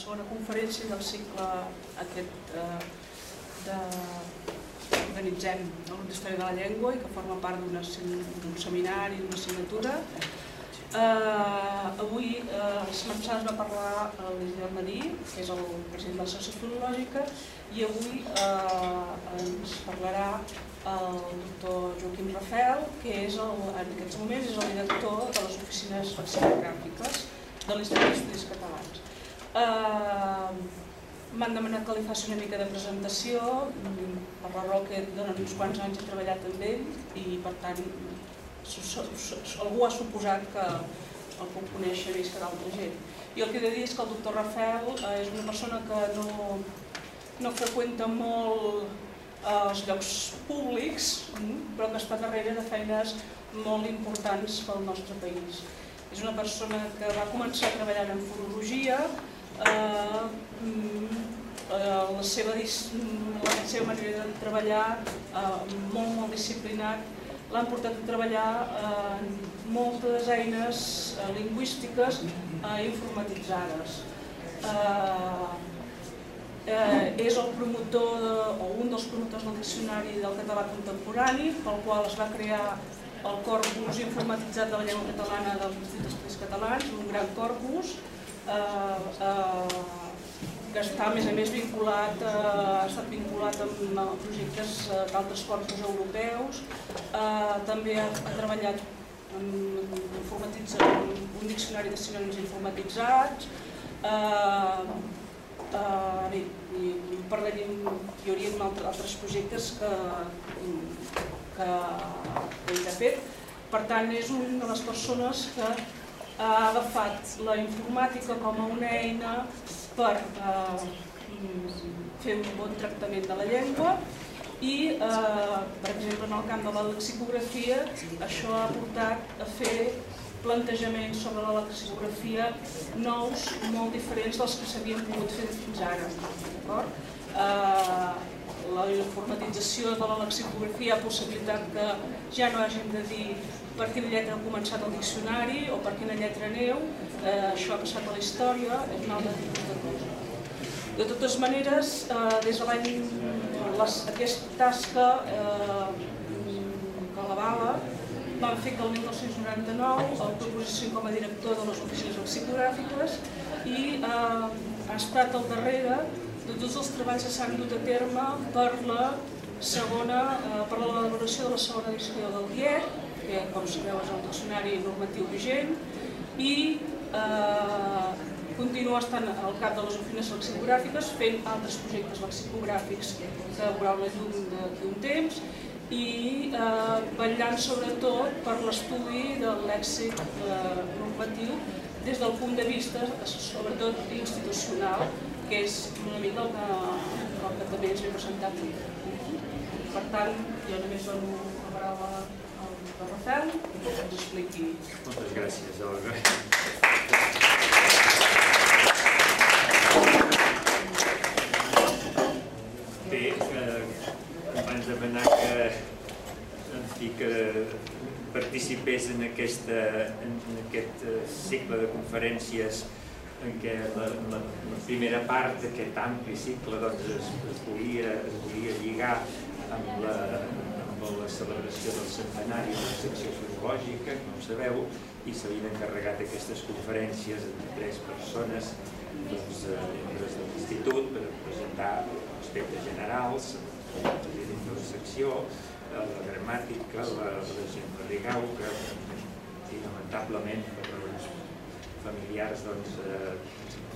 segona conferència del cicle aquest eh, de organitzem el grup d'Història de la Llengua i que forma part d'un seminari, d'una assignatura. Eh, avui eh, les setmana va parlar l'Isidor Madí, que és el president de la Societat Filològica, i avui eh, ens parlarà el doctor Joaquim Rafel, que és el, en aquests moments és el director de les oficines lexicogràfiques de l'Institut d'Estudis Catalans. Eh, M'han demanat que li faci una mica de presentació, per la raó que durant uns quants anys he treballat amb ell i per tant algú ha suposat que el puc conèixer més que d'altra gent. I el que he de dir és que el doctor Rafael eh, és una persona que no, no freqüenta molt eh, els llocs públics, mm, però que està darrere de feines molt importants pel nostre país. És una persona que va començar treballant en fonologia, eh, mm, eh, la, seva, la seva manera de treballar eh, molt, molt disciplinat l'han portat a treballar en moltes eines eh, lingüístiques eh, informatitzades. Eh, eh, és el promotor de, o un dels promotors del diccionari del català contemporani, pel qual es va crear el corpus informatitzat de la llengua catalana dels Institut d'Estudis Catalans, un gran corpus, eh, eh, que està a més a més vinculat, eh, ha estat vinculat amb projectes eh, d'altres corpus europeus, eh, també ha, ha treballat en, en un diccionari de sinònims informatitzats, eh, eh, bé, i, i parlarem, hi hauria altres projectes que, que, que ell ha fet. Per tant, és una de les persones que ha agafat la informàtica com a una eina per eh, fer un bon tractament de la llengua i, eh, per exemple, en el camp de la lexicografia, això ha portat a fer plantejaments sobre la lexicografia nous, molt diferents dels que s'havien pogut fer fins ara. Eh, la informatització de la lexicografia ha possibilitat que ja no hàgim de dir per quina lletra ha començat el diccionari o per quina lletra aneu, eh, això ha passat a la història, és un altre tipus de cosa. De totes maneres, eh, des de l'any, aquesta tasca eh, que l'avala, van fer que el 1999 el proposessin com a director de les oficines lexicogràfiques i eh, ha estat al darrere de tots els treballs que s'han dut a terme per la segona, eh, per l'elaboració de la segona edició del DIEC, que com sabeu és el diccionari normatiu vigent, i eh, continua estant al cap de les oficines lexicogràfiques, fent altres projectes lexicogràfics que veuran la llum d'aquí un temps, i eh, vetllant sobretot per l'estudi del lèxic eh, normatiu des del punt de vista sobretot institucional que és una mica el que, el que també ens ve presentat. Per tant, jo només dono la paraula al Rafael i que ens expliqui. Moltes gràcies, Olga. Bé, eh, em van demanar que, en fi, que participés en, aquesta, en, aquest eh, cicle de conferències en què la, la, la primera part d'aquest ampli cicle doncs, es, es, volia, es volia lligar amb la, amb la celebració del centenari de la secció filològica, com sabeu, i s'havien encarregat aquestes conferències de tres persones, doncs, eh, membres de l'institut, per presentar aspectes generals, president de la secció, la gramàtica, la, la gent de Rigau, que i, lamentablement per raons familiars doncs, eh,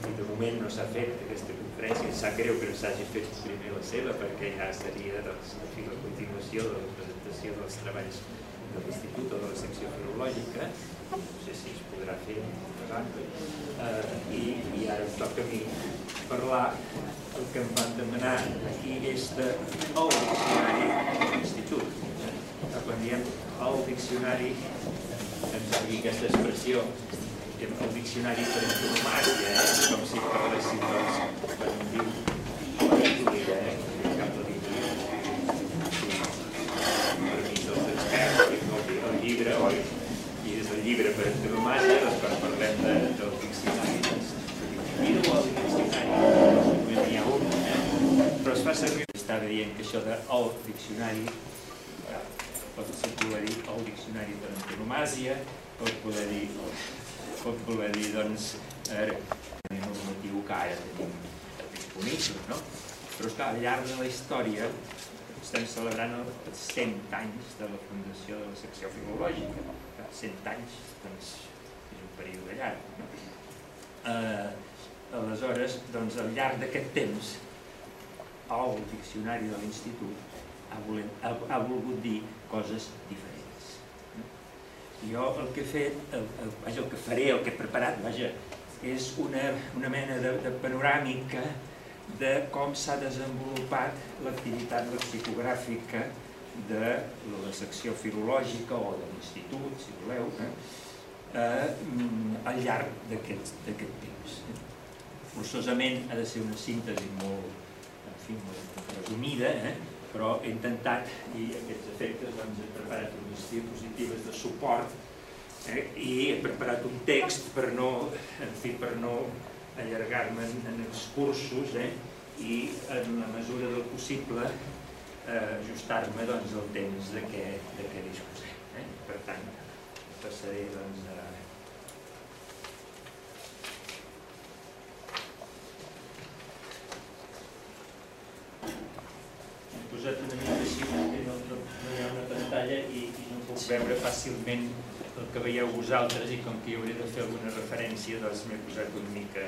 i de moment no s'ha fet aquesta conferència, em sap greu que no s'hagi fet primer la seva perquè ja seria doncs, fi, la continuació de la presentació dels treballs de l'Institut o de la secció filològica, no sé si es podrà fer eh, i, i ara em toca a mi parlar el que em van demanar aquí és de el diccionari de l'Institut. Quan diem el diccionari, ens digui aquesta expressió el diccionari per antonomàsia, eh? com si parléssim doncs, per un eh? de llibre. Per mi dels el, llibre, oi? I des del llibre per antonomàsia, doncs quan parlem de, del diccionari, doncs, mira el diccionari fa servir. Estava dient que això de el diccionari eh, pot ser poder dir el diccionari de l'antonomàsia, pot poder dir, pot voler dir doncs, eh, el que ara tenim disponible, no? Però és que al llarg de la història estem celebrant els 100 anys de la fundació de la secció filològica. 100 anys, doncs, és un període llarg. No? Eh, aleshores, doncs, al llarg d'aquest temps, el diccionari de l'Institut ha, ha, ha volgut dir coses diferents. Jo el que he fet, el, el, vaja, el que faré, el que he preparat, vaja, és una, una mena de, de panoràmica de com s'ha desenvolupat l'activitat lexicogràfica de la secció filològica o de l'institut, si voleu, eh, eh, al llarg d'aquest temps. Forçosament ha de ser una síntesi molt, en fi, molt resumida, eh, però he intentat, i aquests efectes doncs, he preparat unes diapositives de suport eh, i he preparat un text per no, en fi, per no allargar-me en, en excursos eh, i en la mesura del possible eh, ajustar-me doncs, al temps de què, de què disposem. Eh? Per tant, passaré doncs, a... He posat una mica així perquè no, no, no hi ha una pantalla i, i no puc veure fàcilment el que veieu vosaltres i com que hi hauré de fer alguna referència doncs m'he posat una mica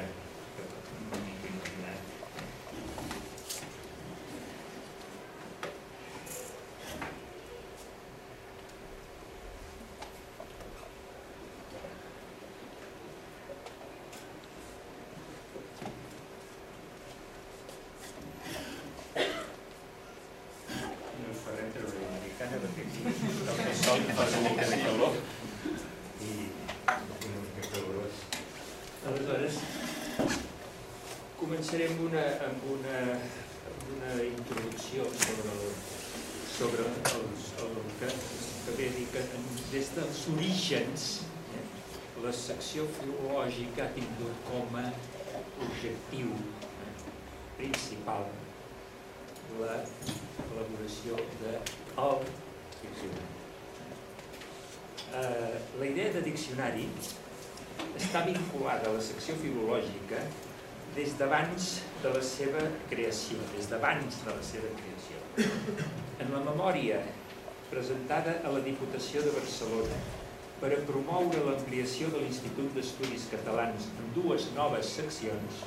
secció filològica ha tingut com a objectiu principal la col·laboració de el diccionari. Eh, la idea de diccionari està vinculada a la secció filològica des d'abans de la seva creació, des d'abans de la seva creació. En la memòria presentada a la Diputació de Barcelona per a promoure l'ampliació de l'Institut d'Estudis Catalans en dues noves seccions,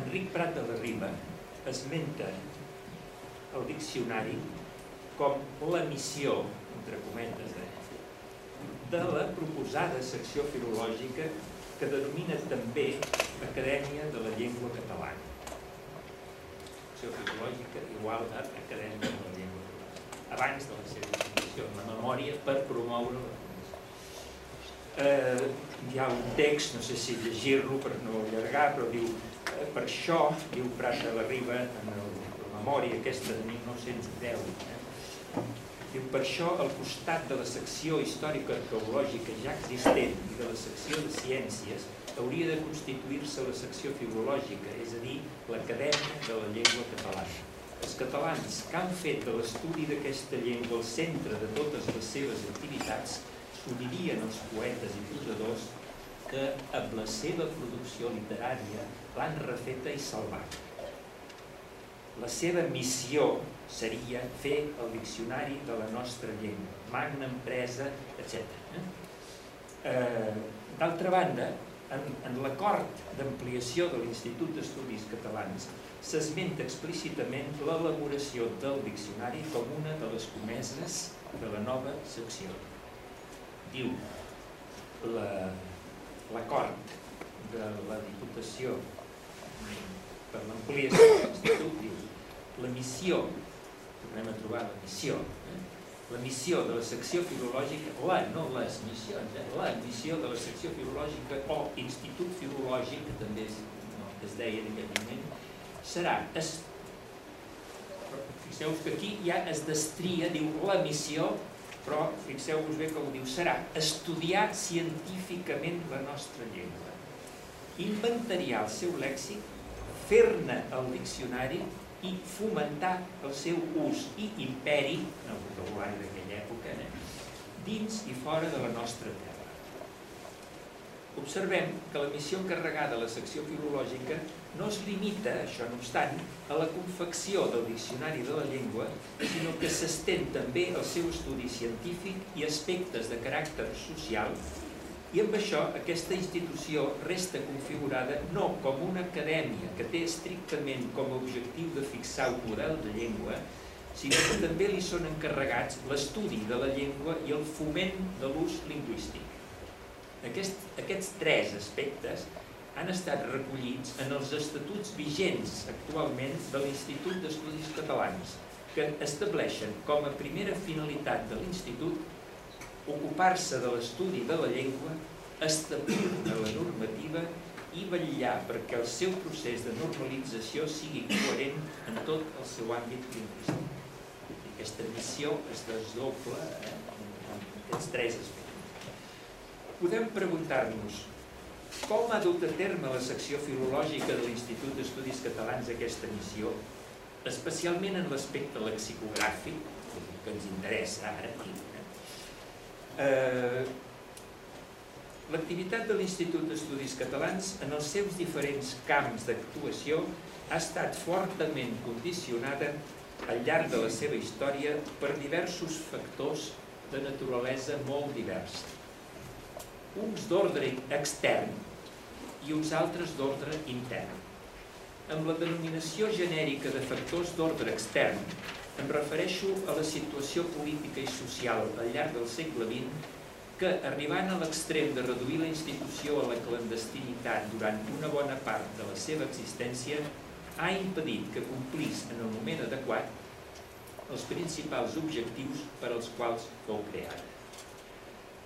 Enric Prat de la Riba esmenta el diccionari com la missió, entre cometes, eh, de la proposada secció filològica que denomina també Acadèmia de la Llengua Catalana. Secció filològica igual a Acadèmia de la Llengua Catalana. Abans de la seva definició en la memòria per promoure la eh, hi ha un text, no sé si llegir-lo per no allargar, però diu, eh, per això, diu Prat de la Riba, en el, la memòria aquesta de 1910, eh, diu, per això, al costat de la secció històrica arqueològica ja existent i de la secció de ciències, hauria de constituir-se la secció filològica, és a dir, l'Acadèmia de la Llengua Catalana. Els catalans que han fet de l'estudi d'aquesta llengua el centre de totes les seves activitats s'unirien els poetes i posadors que amb la seva producció literària l'han refeta i salvat. La seva missió seria fer el diccionari de la nostra llengua, magna empresa, etc. Eh? eh, D'altra banda, en, en l'acord d'ampliació de l'Institut d'Estudis Catalans s'esmenta explícitament l'elaboració del diccionari com una de les comeses de la nova secció diu l'acord la, de la Diputació per l'ampliació de l'Institut diu la missió, tornem a trobar la missió, eh? la missió de la secció filològica, la, no les missions, eh? la missió de la secció filològica o Institut Filològic, que també es, no, es deia en aquest moment, serà es, fixeu que aquí ja es destria, diu la missió però fixeu-vos bé com diu, serà estudiar científicament la nostra llengua, inventariar el seu lèxic, fer-ne el diccionari i fomentar el seu ús i imperi, en el vocabulari d'aquella època, eh, dins i fora de la nostra terra. Observem que la missió encarregada a la secció filològica no es limita, això no obstant, a la confecció del diccionari de la llengua, sinó que s'estén també al seu estudi científic i aspectes de caràcter social, i amb això aquesta institució resta configurada no com una acadèmia que té estrictament com a objectiu de fixar un model de llengua, sinó que també li són encarregats l'estudi de la llengua i el foment de l'ús lingüístic. Aquest, aquests tres aspectes han estat recollits en els estatuts vigents actualment de l'Institut d'Estudis Catalans, que estableixen com a primera finalitat de l'Institut ocupar-se de l'estudi de la llengua, establir-ne la normativa i vetllar perquè el seu procés de normalització sigui coherent en tot el seu àmbit lingüístic. Aquesta missió es desdobla eh, en aquests tres aspectes. Podem preguntar-nos com ha dut a terme la secció filològica de l'Institut d'Estudis Catalans aquesta missió, especialment en l'aspecte lexicogràfic, que ens interessa ara aquí. Eh, L'activitat de l'Institut d'Estudis Catalans en els seus diferents camps d'actuació ha estat fortament condicionada al llarg de la seva història per diversos factors de naturalesa molt diversa uns d'ordre extern i uns altres d'ordre intern. Amb la denominació genèrica de factors d'ordre extern em refereixo a la situació política i social al llarg del segle XX que, arribant a l'extrem de reduir la institució a la clandestinitat durant una bona part de la seva existència, ha impedit que complís en el moment adequat els principals objectius per als quals fou creada.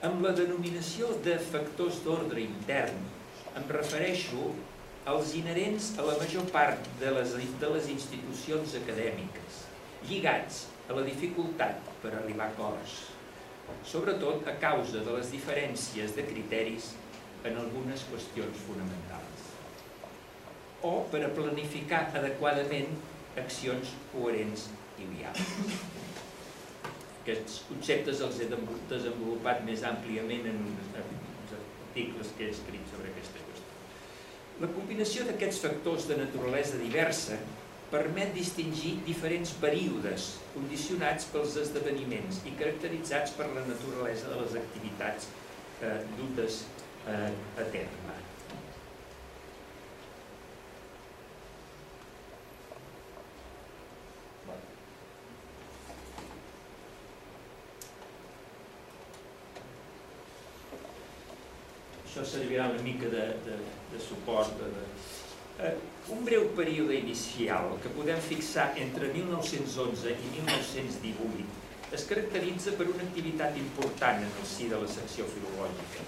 Amb la denominació de factors d'ordre intern em refereixo als inherents a la major part de les, de les institucions acadèmiques, lligats a la dificultat per arribar a acords, sobretot a causa de les diferències de criteris en algunes qüestions fonamentals, o per a planificar adequadament accions coherents i viables. Aquests conceptes els he desenvolupat més àmpliament en uns articles que he escrit sobre aquesta qüestió. La combinació d'aquests factors de naturalesa diversa permet distingir diferents períodes condicionats pels esdeveniments i caracteritzats per la naturalesa de les activitats eh, dutes eh, a terme. Això servirà una mica de, de, de suport. De, de, eh, un breu període inicial que podem fixar entre 1911 i 1918 es caracteritza per una activitat important en el si de la secció filològica.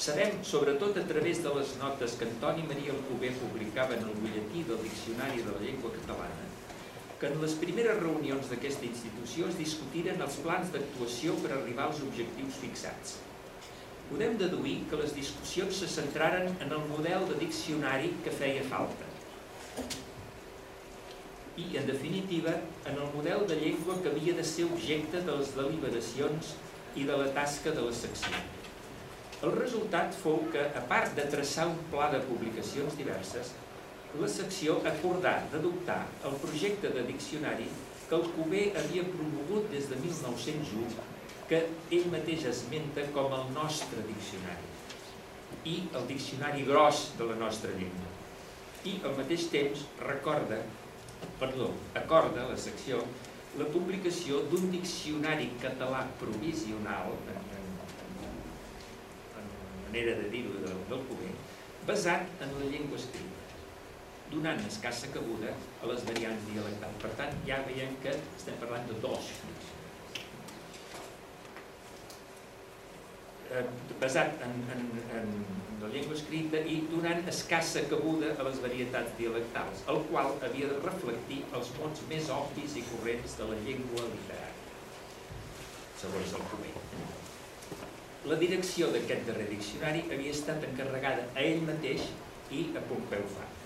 Sabem, sobretot a través de les notes que Antoni Maria Alcover publicava en el butlletí del Diccionari de la Llengua Catalana, que en les primeres reunions d'aquesta institució es discutiren els plans d'actuació per arribar als objectius fixats podem deduir que les discussions se centraren en el model de diccionari que feia falta i, en definitiva, en el model de llengua que havia de ser objecte de les deliberacions i de la tasca de la secció. El resultat fou que, a part de traçar un pla de publicacions diverses, la secció acordà d'adoptar el projecte de diccionari que el Cuber havia promogut des de 1901 que ell mateix esmenta com el nostre diccionari i el diccionari gros de la nostra llengua. I al mateix temps recorda, perdó, acorda la secció la publicació d'un diccionari català provisional, en, en, en manera de dir-ho del, del Cuber, basat en la llengua escrita, donant escassa cabuda a les variants dialectals. Per tant, ja veiem que estem parlant de dos diccionaris. Eh, basat en, en, en la llengua escrita i donant escassa cabuda a les varietats dialectals, el qual havia de reflectir els mots més obvis i corrents de la llengua literària, segons el Comer. La direcció d'aquest darrer diccionari havia estat encarregada a ell mateix i a Pompeu Fabra.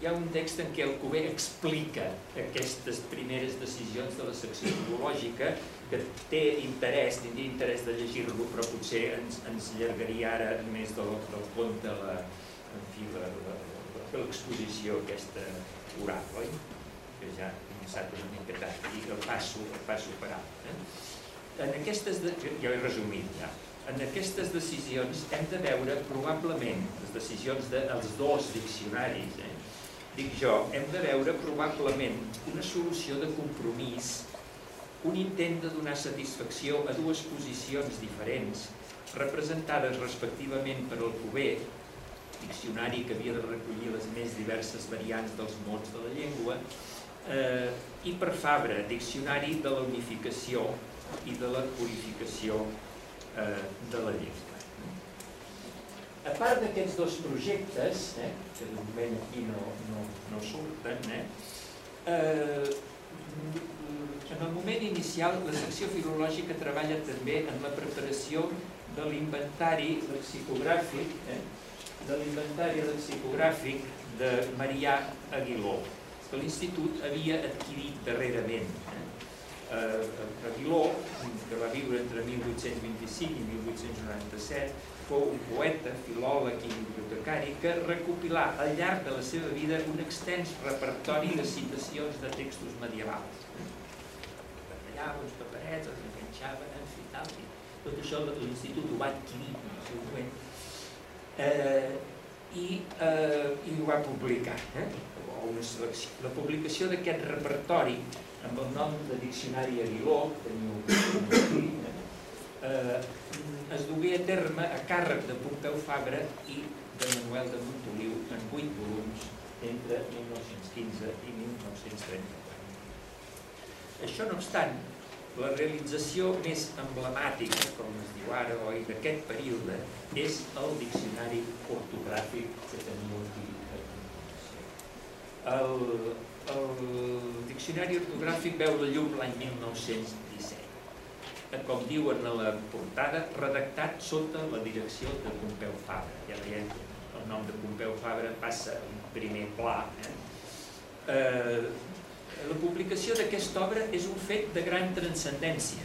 hi ha un text en què el Cuber explica aquestes primeres decisions de la secció filològica que té interès, tindria interès de llegir-lo, però potser ens, ens allargaria ara més del, del compte la, en fi, l'exposició aquesta oral, oi? Que ja he començat una mica tard i el passo, el passo per alt. Eh? En aquestes, de, jo he resumit ja, en aquestes decisions hem de veure probablement les decisions dels dos diccionaris, eh? dic jo, hem de veure probablement una solució de compromís, un intent de donar satisfacció a dues posicions diferents, representades respectivament per el Cuber, diccionari que havia de recollir les més diverses variants dels mots de la llengua, eh, i per Fabra, diccionari de la unificació i de la purificació eh, de la llengua. A part d'aquests dos projectes, eh, que de moment aquí no, no, no surten, eh, eh, en el moment inicial la secció filològica treballa també en la preparació de l'inventari lexicogràfic, eh, de l'inventari lexicogràfic de Marià Aguiló, que l'Institut havia adquirit darrerament. Eh. Eh, Aguiló, que va viure entre 1825 i 1897, fou un poeta, filòleg i bibliotecari que recopilà al llarg de la seva vida un extens repertori de citacions de textos medievals. Batallava uns paperets, els enganxava, en fi, tal, i tot això l'Institut ho va adquirir en el seu moment eh, i, eh, i ho va publicar. Eh? Una selecció. La publicació d'aquest repertori amb el nom de Diccionari Aguiló, teniu eh, es dugué a terme a càrrec de Pompeu Fabra i de Manuel de Montoliu en vuit volums entre 1915 i 1934. Això no obstant, la realització més emblemàtica, com es diu ara, oi, d'aquest període, és el diccionari ortogràfic que teniu aquí. El, el diccionari ortogràfic veu la llum l'any 1917 com diuen a la portada, redactat sota la direcció de Pompeu Fabra. Ja veiem el nom de Pompeu Fabra passa en primer pla. Eh? Eh, la publicació d'aquesta obra és un fet de gran transcendència.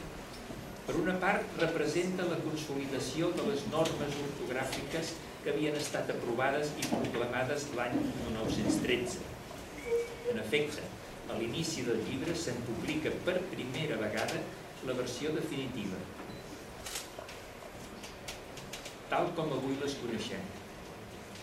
Per una part, representa la consolidació de les normes ortogràfiques que havien estat aprovades i proclamades l'any 1913. En efecte, a l'inici del llibre se'n publica per primera vegada la versió definitiva, tal com avui les coneixem.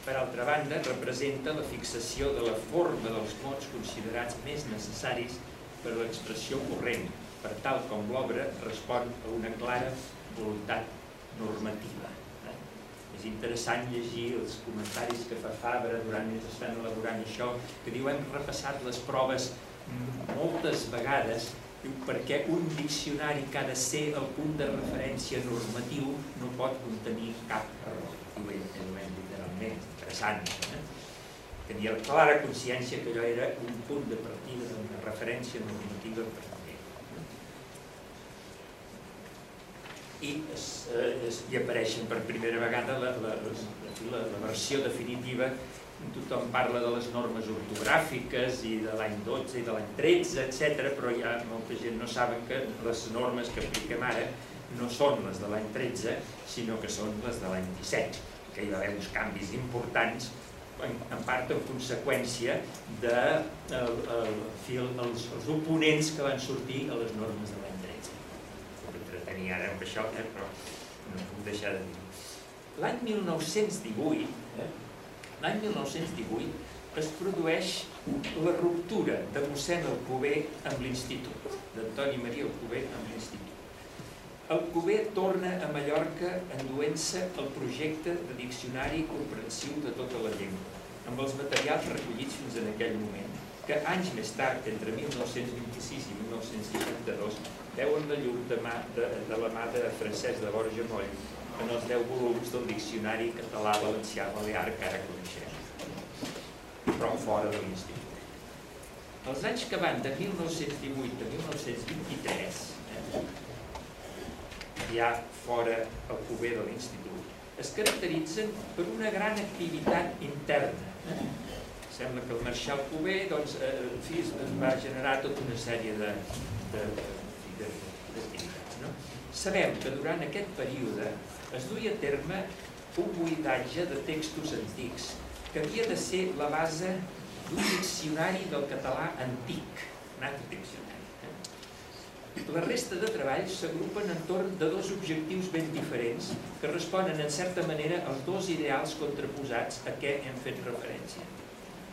Per altra banda, representa la fixació de la forma dels mots considerats més necessaris per a l'expressió corrent, per tal com l'obra respon a una clara voluntat normativa. Eh? És interessant llegir els comentaris que fa Fabra durant mentre estan elaborant això, que diu hem repassat les proves moltes vegades perquè un diccionari que ha de ser el punt de referència normatiu no pot contenir cap error. Diu ell, interessant. Eh? Tenia la clara consciència que allò era un punt de partida d'una referència normativa per i, es, es, hi apareixen per primera vegada la, la, la, la versió definitiva tothom parla de les normes ortogràfiques i de l'any 12 i de l'any 13, etc, però ha molta gent no saben que les normes que apliquem ara no són les de l'any 13, sinó que són les de l'any 17, que hi va haver uns canvis importants en, en part en conseqüència de el, el, el, els, els oponents que van sortir a les normes de l'any 13. Entretenir ara amb això, eh, però no puc deixar de dir. L'any 1918, eh, l'any 1918 es produeix la ruptura de mossèn Alcover amb l'Institut, d'Antoni Maria Alcover amb l'Institut. Alcover torna a Mallorca enduent-se el projecte de diccionari comprensiu de tota la llengua, amb els materials recollits fins en aquell moment, que anys més tard, entre 1926 i 1962, veuen la llum de, mà, de, de la mà de Francesc de Borja Moll en els 10 volums del Diccionari Català Valencià Balear que ara coneixem, però fora de l'institut. Els anys que van de 1918 a 1923, eh, ja fora el cuber de l'institut, es caracteritzen per una gran activitat interna. Sembla que el Marshal Cuber doncs, eh, en fi, va generar tota una sèrie d'activitats. No? Sabem que durant aquest període es duia a terme un buidatge de textos antics que havia de ser la base d'un diccionari del català antic, un altre diccionari. La resta de treballs s'agrupen entorn de dos objectius ben diferents que responen en certa manera als dos ideals contraposats a què hem fet referència.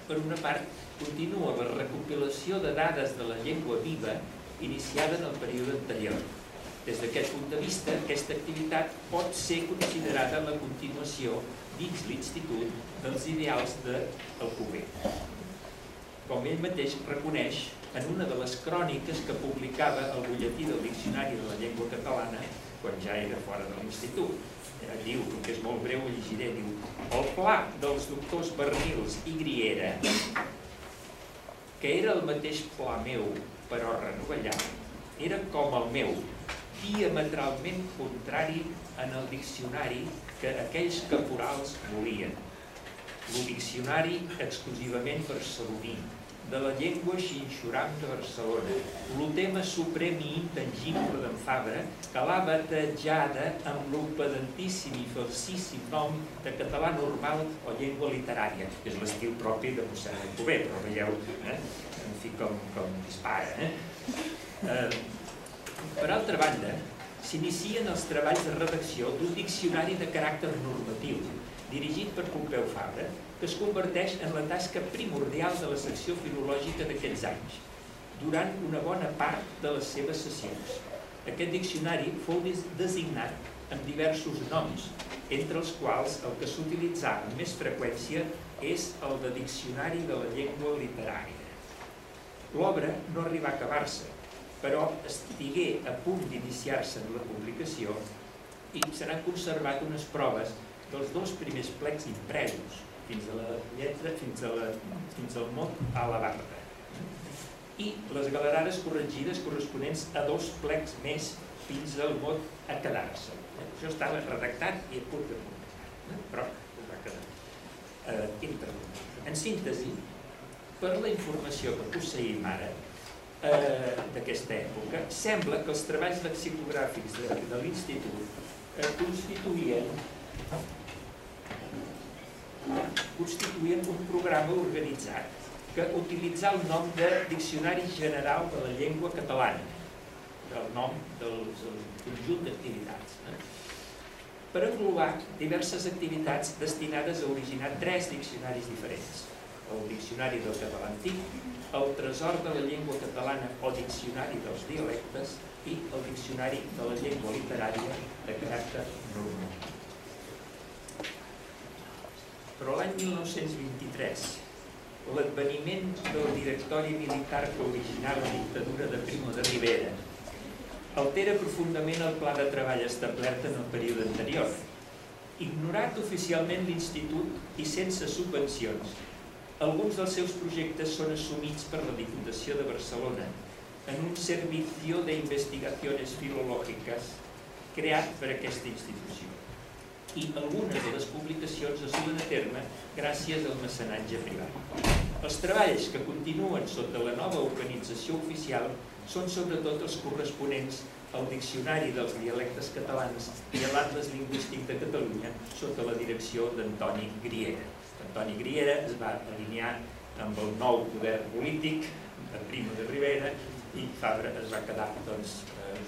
Per una part, continua la recopilació de dades de la llengua viva iniciada en el període anterior. Des d'aquest punt de vista, aquesta activitat pot ser considerada la continuació dins l'Institut dels ideals del Cuber. Com ell mateix reconeix en una de les cròniques que publicava el butlletí del Diccionari de la Llengua Catalana quan ja era fora de l'institut. Diu, que és molt breu, ho llegiré, diu el pla dels doctors Bernils i Griera, que era el mateix pla meu, però renovellat, era com el meu, diametralment contrari en el diccionari que aquells caporals volien. El diccionari exclusivament barceloní, de la llengua xinxuram de Barcelona, el tema suprem i intangible d'en Fabra, que l'ha batejada amb l'opedentíssim i falsíssim nom de català normal o llengua literària, és l'estil propi de mossèn Alcover, però veieu, eh? en fi, com, com dispara. Eh? Eh, per altra banda, s'inicien els treballs de redacció d'un diccionari de caràcter normatiu, dirigit per Pompeu Fabra, que es converteix en la tasca primordial de la secció filològica d'aquells anys, durant una bona part de les seves sessions. Aquest diccionari fou designat amb diversos noms, entre els quals el que s'utilitzà amb més freqüència és el de Diccionari de la Llengua Literària. L'obra no arribà a acabar-se, però estigué a punt d'iniciar-se en la publicació i se n'han conservat unes proves dels dos primers plecs impresos, fins a la lletra, fins, a la, fins al mot a la barra. I les galerades corregides corresponents a dos plecs més fins al mot a quedar-se. Això estava redactat i a punt de publicar, però es va quedar. Eh, en síntesi, per la informació que posseïm ara, eh, d'aquesta època, sembla que els treballs lexicogràfics de, de l'Institut eh, constituïen constituïen un programa organitzat que utilitzà el nom de Diccionari General de la Llengua Catalana, el nom del, del conjunt d'activitats, eh? per englobar diverses activitats destinades a originar tres diccionaris diferents. El Diccionari del Català Antic, el Tresor de la Llengua Catalana o Diccionari dels Dialectes i el Diccionari de la Llengua Literària de caràcter normal però l'any 1923 l'adveniment del directori militar que originava la dictadura de Primo de Rivera altera profundament el pla de treball establert en el període anterior. Ignorat oficialment l'Institut i sense subvencions, alguns dels seus projectes són assumits per la Diputació de Barcelona en un servicio de investigaciones filològiques creat per aquesta institució i algunes de les publicacions es duen a terme gràcies al mecenatge privat. Els treballs que continuen sota la nova organització oficial són sobretot els corresponents al Diccionari dels Dialectes Catalans i a l'Atles Lingüístic de Catalunya sota la direcció d'Antoni Griera. Antoni Griera es va alinear amb el nou poder polític de Primo de Rivera i Fabra es va quedar doncs, eh,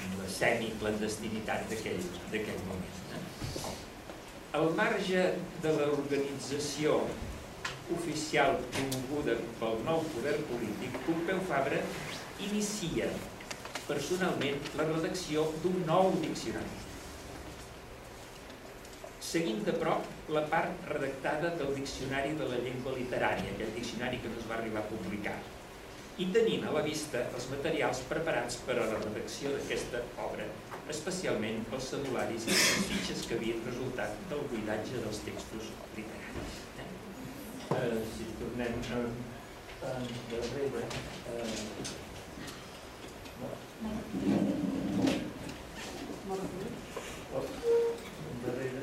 en la semiclandestinitat d'aquell moment. Al marge de l'organització oficial promoguda pel nou poder polític, Pompeu Fabra inicia personalment la redacció d'un nou diccionari. Seguint de prop la part redactada del Diccionari de la Llengua Literària, aquell diccionari que no es va arribar a publicar, i tenint a la vista els materials preparats per a la redacció d'aquesta obra, especialment els cedularis i les fitxes que havien resultat del buidatge dels textos literaris. Eh? Eh, si tornem a, darrere... Eh, no. Oh, darrere...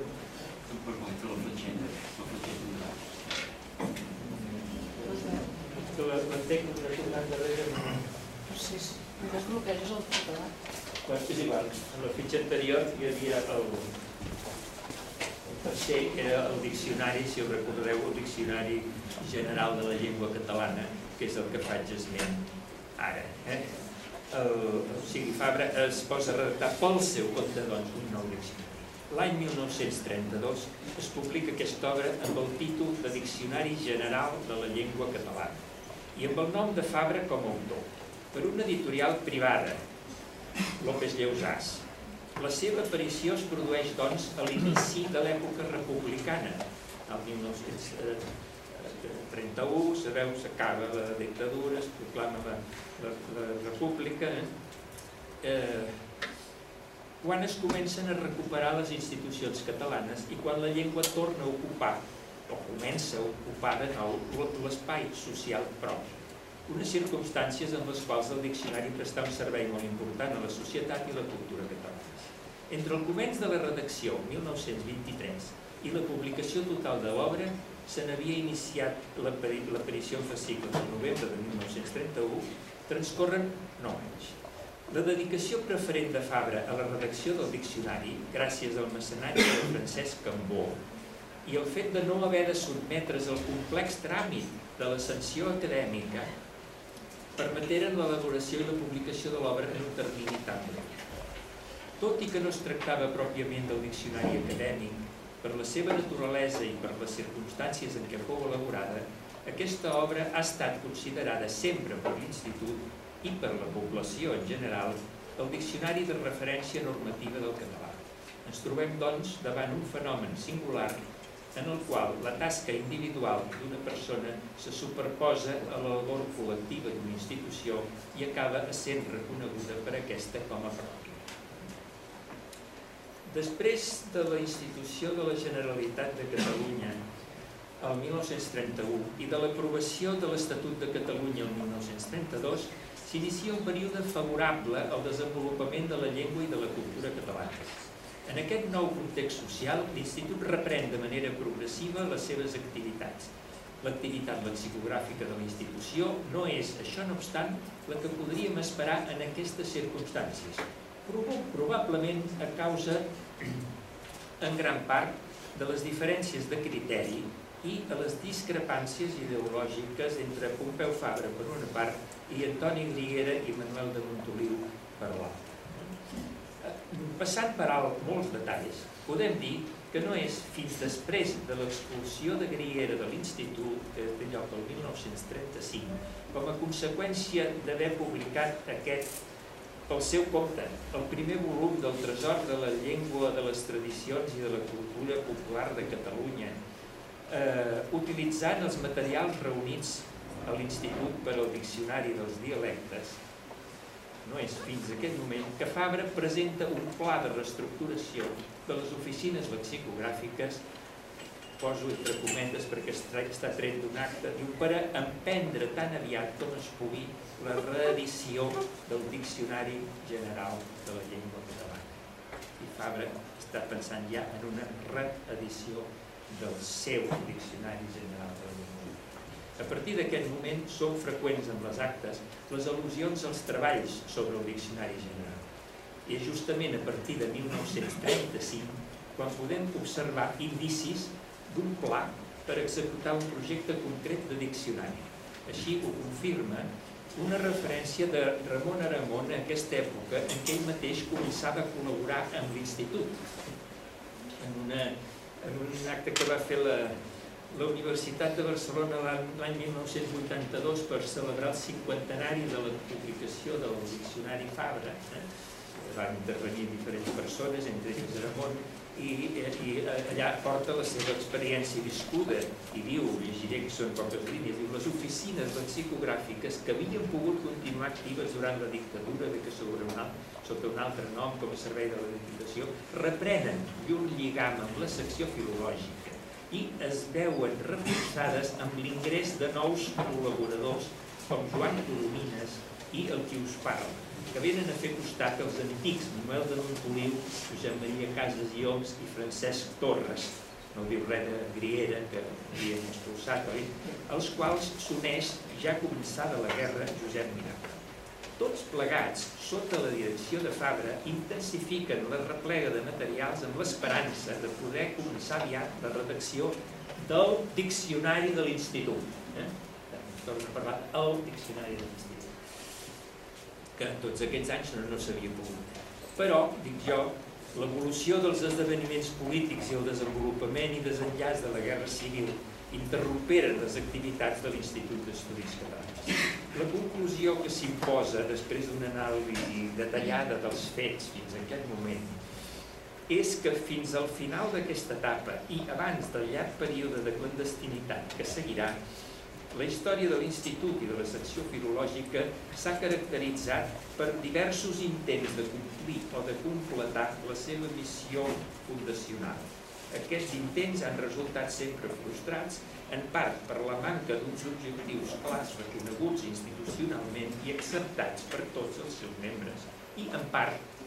La fletxeta, la fletxeta tornar darrere no... Sí, sí. I desbloqueges el català. Bueno, és igual, en la fitxa anterior hi havia el, el tercer, que era el diccionari, si us recordeu, el diccionari general de la llengua catalana, que és el que faig esment ara. Eh? El, o sigui, Fabra es posa a redactar pel seu compte doncs, un nou diccionari. L'any 1932 es publica aquesta obra amb el títol de Diccionari General de la Llengua Catalana i amb el nom de Fabra com a autor, per una editorial privada, López Lleusàs. La seva aparició es produeix, doncs, a l'inici de l'època republicana, el 1931, sabeu, s'acaba la dictadura, es proclama la, la, la república, eh? Eh, quan es comencen a recuperar les institucions catalanes i quan la llengua torna a ocupar, o comença a ocupar de nou, l'espai social propi unes circumstàncies en les quals el diccionari presta un servei molt important a la societat i la cultura catalana. Entre el començ de la redacció, 1923, i la publicació total de l'obra, se n'havia iniciat l'aparició en fascicles el novembre de 1931, transcorren 9 anys. La dedicació preferent de Fabra a la redacció del diccionari, gràcies al mecenatge de Francesc Cambó, i el fet de no haver de sotmetre's al complex tràmit de la sanció acadèmica, permeteren l'elaboració i la publicació de l'obra en un termini tan breu. Tot i que no es tractava pròpiament del diccionari acadèmic, per la seva naturalesa i per les circumstàncies en què fou elaborada, aquesta obra ha estat considerada sempre per l'Institut i per la població en general el diccionari de referència normativa del català. Ens trobem, doncs, davant un fenomen singular en el qual la tasca individual d'una persona se superposa a la labor col·lectiva d'una institució i acaba sent reconeguda per aquesta com a pròpia. Després de la institució de la Generalitat de Catalunya el 1931 i de l'aprovació de l'Estatut de Catalunya el 1932, s'inicia un període favorable al desenvolupament de la llengua i de la cultura catalana en aquest nou context social, l'Institut reprèn de manera progressiva les seves activitats. L'activitat lexicogràfica de la institució no és, això no obstant, la que podríem esperar en aquestes circumstàncies, probablement a causa, en gran part, de les diferències de criteri i a les discrepàncies ideològiques entre Pompeu Fabra per una part i Antoni Griera i Manuel de Montoliu per l'altra. Passant per alt molts detalls, podem dir que no és fins després de l'expulsió de Griera de l'Institut, que té lloc el 1935, com a conseqüència d'haver publicat aquest pel seu compte, el primer volum del Tresor de la Llengua, de les Tradicions i de la Cultura Popular de Catalunya, eh, utilitzant els materials reunits a l'Institut per al Diccionari dels Dialectes, no és fins a aquest moment que Fabra presenta un pla de reestructuració de les oficines lexicogràfiques poso entre cometes perquè està tret d'un acte, diu, per a emprendre tan aviat com es pugui la reedició del Diccionari General de la Llengua Catalana. I Fabra està pensant ja en una reedició del seu Diccionari General de a partir d'aquest moment són freqüents en les actes les al·lusions als treballs sobre el Diccionari General. I és justament a partir de 1935 quan podem observar indicis d'un pla per executar un projecte concret de diccionari. Així ho confirma una referència de Ramon Aramon a aquesta època en què ell mateix començava a col·laborar amb l'Institut en, una, en un acte que va fer la, la Universitat de Barcelona l'any 1982 per celebrar el cinquantenari de la publicació del Diccionari Fabra. Eh? Van intervenir diferents persones, entre ells Ramon, i, i allà porta la seva experiència viscuda i diu, llegiré que són poques línies, diu, les oficines lexicogràfiques que havien pogut continuar actives durant la dictadura de que sobre una, sota un altre nom com a servei de la dictació, reprenen llur lligam amb la secció filològica i es veuen reforçades amb l'ingrés de nous col·laboradors com Joan Colomines i el qui us parla, que venen a fer costat als antics Manuel de Montoliu, Josep Maria Casas i Oms i Francesc Torres, no diu res de Griera, que havien expulsat, oi? els quals s'uneix ja començada la guerra Josep Miracle. Tots plegats, sota la direcció de Fabra, intensifiquen la replega de materials amb l'esperança de poder començar aviat la redacció del diccionari de l'Institut. Eh? Torno a parlar del diccionari de l'Institut. Que en tots aquests anys no, no s'havia pogut. Però, dic jo, l'evolució dels esdeveniments polítics i el desenvolupament i desenllaç de la Guerra Civil interromperen les activitats de l'Institut d'Estudis Catalans. La conclusió que s'imposa després d'una anàlisi detallada dels fets fins a aquest moment és que fins al final d'aquesta etapa i abans del llarg període de clandestinitat que seguirà, la història de l'Institut i de la secció filològica s'ha caracteritzat per diversos intents de complir o de completar la seva missió fundacional. Aquests intents han resultat sempre frustrats, en part per la manca d'uns objectius clars reconeguts institucionalment i acceptats per tots els seus membres, i en part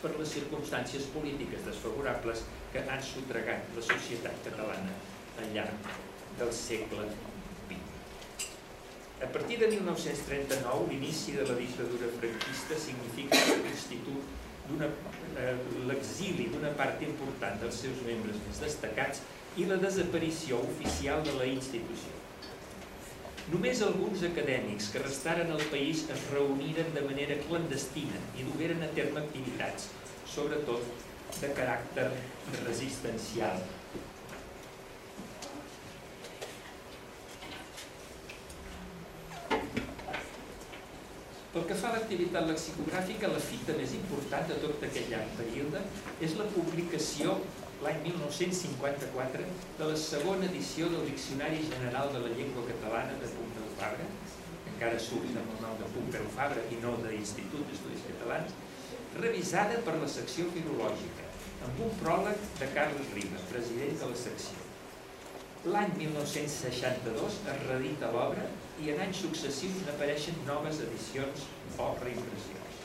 per les circumstàncies polítiques desfavorables que han sotregat la societat catalana al llarg del segle XX. A partir de 1939, l'inici de la dictadura franquista significa l'Institut eh, l'exili d'una part important dels seus membres més destacats i la desaparició oficial de la institució. Només alguns acadèmics que restaren al país es reuniren de manera clandestina i dugueren a terme activitats, sobretot de caràcter resistencial Pel que fa a l'activitat lexicogràfica, la fita més important de tot aquell llarg període és la publicació l'any 1954 de la segona edició del Diccionari General de la Llengua Catalana de Pompeu Fabra, encara surt amb el nom de Pompeu Fabra i no d'Institut d'Estudis Catalans, revisada per la secció filològica, amb un pròleg de Carles Riba, president de la secció. L'any 1962 es redita l'obra i en anys successius n'apareixen noves edicions o reimpressions.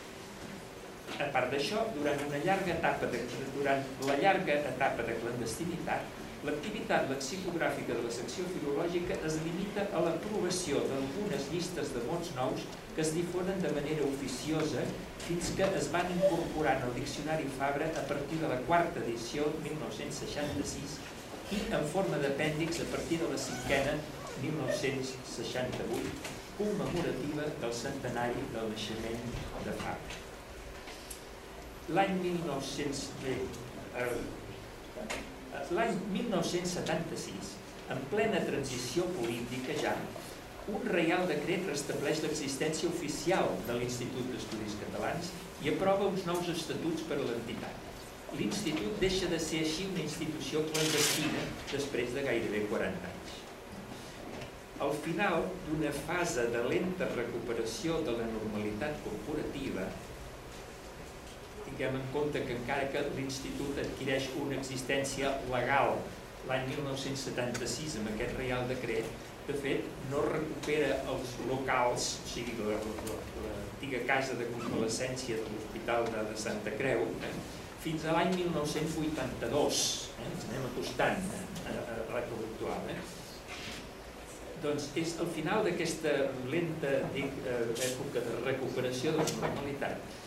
A part d'això, durant una llarga etapa de, durant la llarga etapa de clandestinitat, l'activitat lexicogràfica de la secció filològica es limita a l'aprovació d'algunes llistes de mots nous que es difonen de manera oficiosa fins que es van incorporar al Diccionari Fabra a partir de la quarta edició 1966 i en forma d'apèndix a partir de la cinquena 1968, commemorativa del centenari del naixement de Fabra. L'any 1900... Eh, 1976, en plena transició política ja, un reial decret restableix l'existència oficial de l'Institut d'Estudis Catalans i aprova uns nous estatuts per a l'entitat. L'Institut deixa de ser així una institució clandestina després de gairebé 40 anys al final d'una fase de lenta recuperació de la normalitat corporativa, tinguem en compte que encara que l'Institut adquireix una existència legal l'any 1976 amb aquest Reial Decret, de fet no recupera els locals, o sigui, l'antiga casa de convalescència de l'Hospital de, de Santa Creu, eh, fins a l'any 1982. Eh, ens anem acostant eh, a, a, a l'època actual. Eh? Doncs és al final d'aquesta lenta dic, eh, època de recuperació de la normalitat.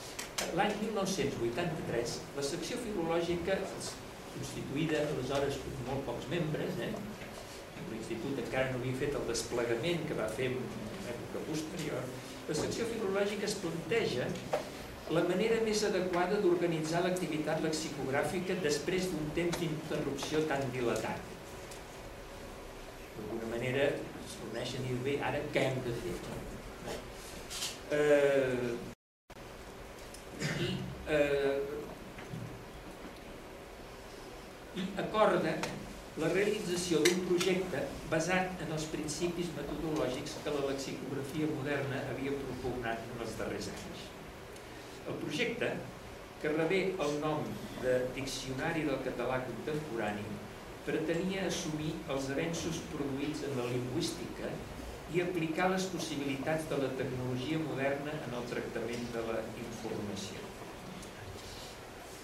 L'any 1983, la secció filològica, constituïda aleshores per molt pocs membres, eh, l'institut encara no havia fet el desplegament que va fer en època posterior, la secció filològica es planteja la manera més adequada d'organitzar l'activitat lexicogràfica després d'un temps d'interrupció tan dilatat. D'alguna manera coneixen i bé, ara què hem de fer? Eh, i, I acorda la realització d'un projecte basat en els principis metodològics que la lexicografia moderna havia propugnat en els darrers anys. El projecte, que rebé el nom de Diccionari del Català Contemporani, pretenia assumir els avenços produïts en la lingüística i aplicar les possibilitats de la tecnologia moderna en el tractament de la informació.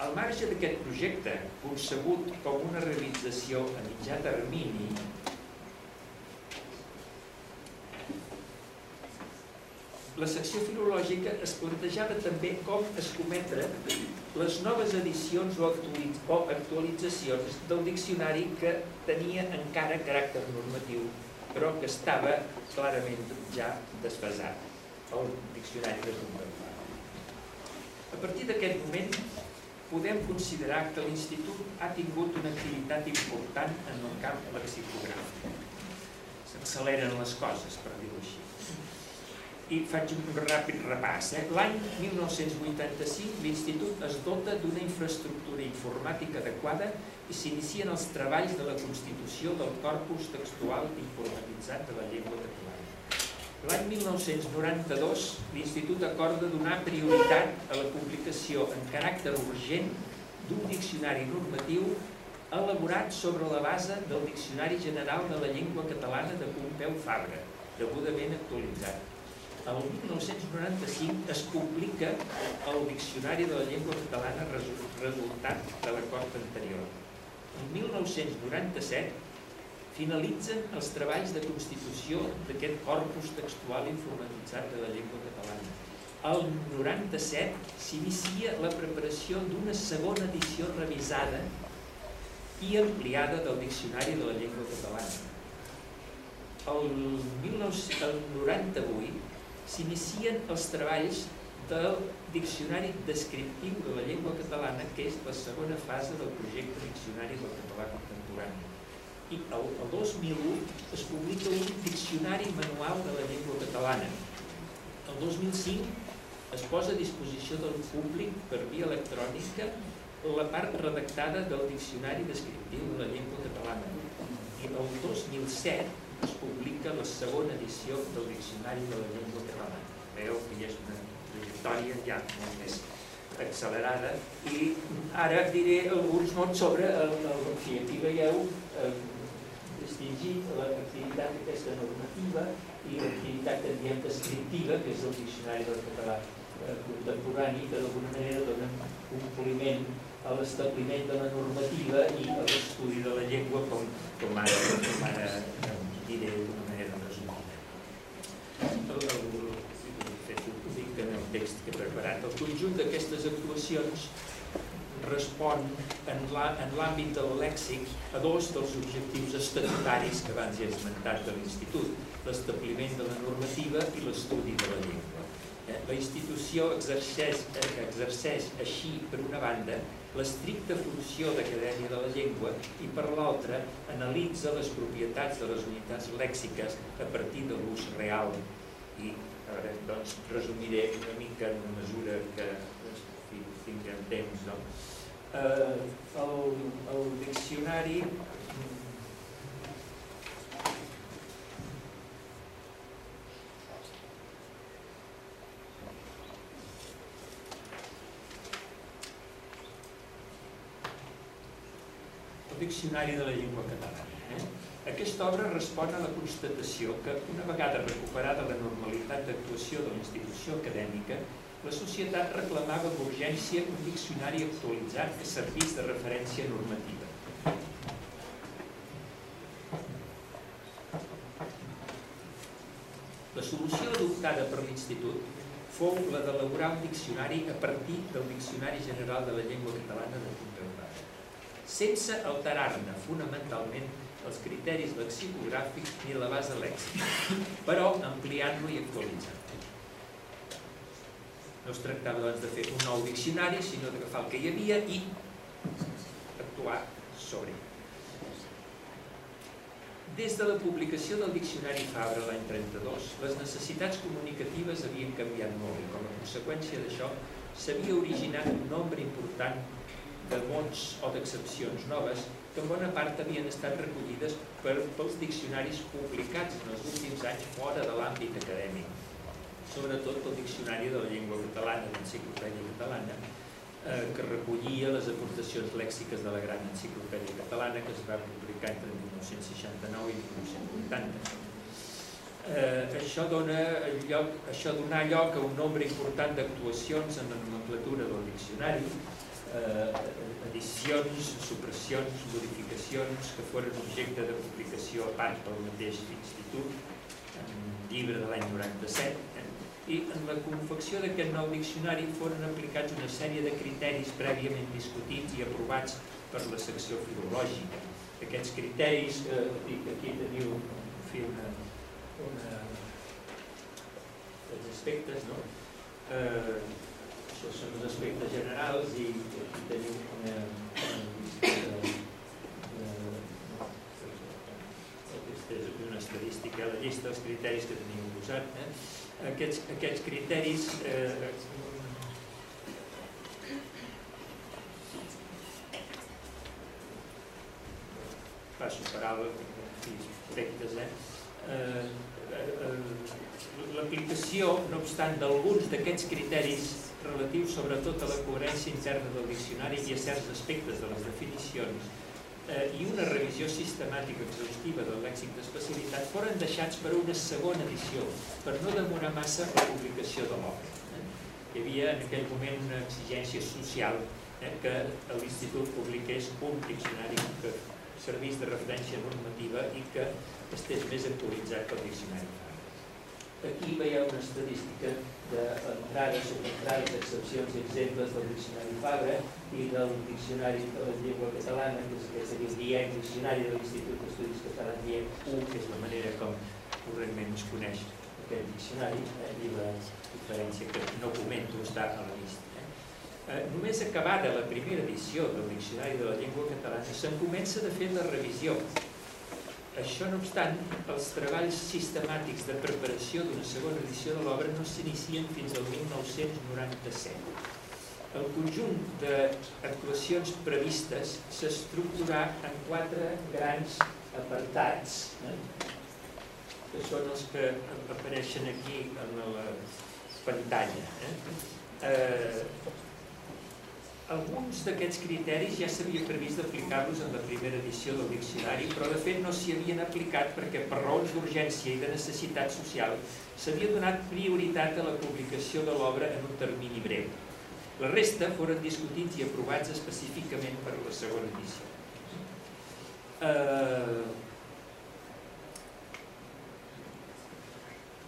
Al marge d'aquest projecte, concebut com una realització a mitjà termini, la secció filològica es plantejava també com escometre les noves edicions o actualitzacions del diccionari que tenia encara caràcter normatiu, però que estava clarament ja desfasat, el diccionari de Contemplà. A partir d'aquest moment, podem considerar que l'Institut ha tingut una activitat important en el camp lexicogràfic. S'acceleren les coses, per dir-ho així i faig un ràpid repàs. Eh? L'any 1985 l'Institut es dota d'una infraestructura informàtica adequada i s'inicien els treballs de la constitució del corpus textual informatitzat de la llengua catalana. L'any 1992 l'Institut acorda donar prioritat a la publicació en caràcter urgent d'un diccionari normatiu elaborat sobre la base del Diccionari General de la Llengua Catalana de Pompeu Fabra, degudament actualitzat el 1995 es publica el Diccionari de la Llengua Catalana resultat de l'acord anterior. El 1997 finalitzen els treballs de constitució d'aquest corpus textual informatitzat de la llengua catalana. El 97 s'inicia la preparació d'una segona edició revisada i ampliada del Diccionari de la Llengua Catalana. El 1998 s'inicien els treballs del Diccionari Descriptiu de la Llengua Catalana, que és la segona fase del projecte Diccionari del Català Contemporani. I el, el 2001 es publica un Diccionari Manual de la Llengua Catalana. El 2005 es posa a disposició del públic per via electrònica la part redactada del Diccionari Descriptiu de la Llengua Catalana. I el 2007 es publica la segona edició del Diccionari de la Llengua Catalana. Veieu que ja és una trajectòria ja molt més accelerada i ara diré alguns mots sobre el, el, el fi, aquí veieu eh, distingit l'activitat d'aquesta normativa i l'activitat que diem descriptiva, que és el Diccionari del Català eh, contemporani, que d'alguna manera dona compliment a l'establiment de la normativa i a l'estudi de la llengua com, com ara, com ara diré d'una manera resumida. El, el, ho dic en el text que he preparat. El conjunt d'aquestes actuacions respon en l'àmbit del lèxic a dos dels objectius estatutaris que abans he esmentat de l'Institut, l'establiment de la normativa i l'estudi de la llengua. La institució exerceix, exerceix així, per una banda, l'estricta funció d'Acadèmia de la Llengua i per l'altra analitza les propietats de les unitats lèxiques a partir de l'ús real i ara doncs resumiré una mica en una mesura que tinguem temps no? eh, el, el diccionari el Diccionari de la Llengua Catalana. Eh? Aquesta obra respon a la constatació que, una vegada recuperada la normalitat d'actuació de la institució acadèmica, la societat reclamava amb urgència un diccionari actualitzat que servís de referència normativa. La solució adoptada per l'Institut fou la d'elaborar un diccionari a partir del Diccionari General de la Llengua Catalana de sense alterar-ne fonamentalment els criteris lexicogràfics ni la base lèxica, però ampliant-lo i actualitzant. No es tractava doncs de fer un nou diccionari, sinó d'agafar el que hi havia i actuar sobre ell. Des de la publicació del Diccionari Fabra l'any 32, les necessitats comunicatives havien canviat molt i com a conseqüència d'això s'havia originat un nombre important de mots o d'excepcions noves que en bona part havien estat recollides per, pels diccionaris publicats en els últims anys fora de l'àmbit acadèmic. Sobretot el Diccionari de la Llengua Catalana, l'Enciclopèdia Catalana, eh, que recollia les aportacions lèxiques de la gran enciclopèdia catalana que es va publicar entre 1969 i 1980. Eh, això, dona lloc, això donà lloc a un nombre important d'actuacions en la nomenclatura del diccionari, eh, edicions, supressions, modificacions que foren objecte de publicació a part pel mateix institut, en llibre de l'any 97, eh? i en la confecció d'aquest nou diccionari foren aplicats una sèrie de criteris prèviament discutits i aprovats per la secció filològica. Aquests criteris, eh, aquí teniu en fi, una, una, els aspectes, no? Eh, això són els aspectes generals i aquí tenim una, és una estadística, la llista dels criteris que tenim posat. Eh? Aquests, aquests criteris eh, passo per alt aspectes, eh? Eh, eh, l'aplicació, no obstant, d'alguns d'aquests criteris relatius sobretot a la coherència interna del diccionari i a certs aspectes de les definicions eh, i una revisió sistemàtica exhaustiva del lèxic d'especialitat foren deixats per una segona edició, per no demorar massa la publicació de l'obra. Eh? Hi havia en aquell moment una exigència social eh, que l'Institut publiqués un diccionari que servís de referència normativa i que estés més actualitzat que el diccionari Aquí veieu una estadística d'entrades, subentrades, excepcions i exemples del diccionari Fabra i del diccionari de la llengua catalana, que és aquest seria DIEC, diccionari de l'Institut d'Estudis Catalans DIEC 1, que és la manera com correntment es coneix aquest diccionari, eh, i la diferència que no comento està a la llista. Eh? Eh, només acabada la primera edició del Diccionari de la Llengua Catalana se'n comença de fer la revisió això no obstant, els treballs sistemàtics de preparació d'una segona edició de l'obra no s'inicien fins al 1997. El conjunt d'actuacions previstes s'estructurà en quatre grans apartats, eh? que són els que apareixen aquí en la pantalla. Eh? Eh, alguns d'aquests criteris ja s'havia previst d'aplicar-los en la primera edició del diccionari, però de fet no s'hi havien aplicat perquè per raons d'urgència i de necessitat social s'havia donat prioritat a la publicació de l'obra en un termini breu. La resta foren discutits i aprovats específicament per la segona edició. Eh,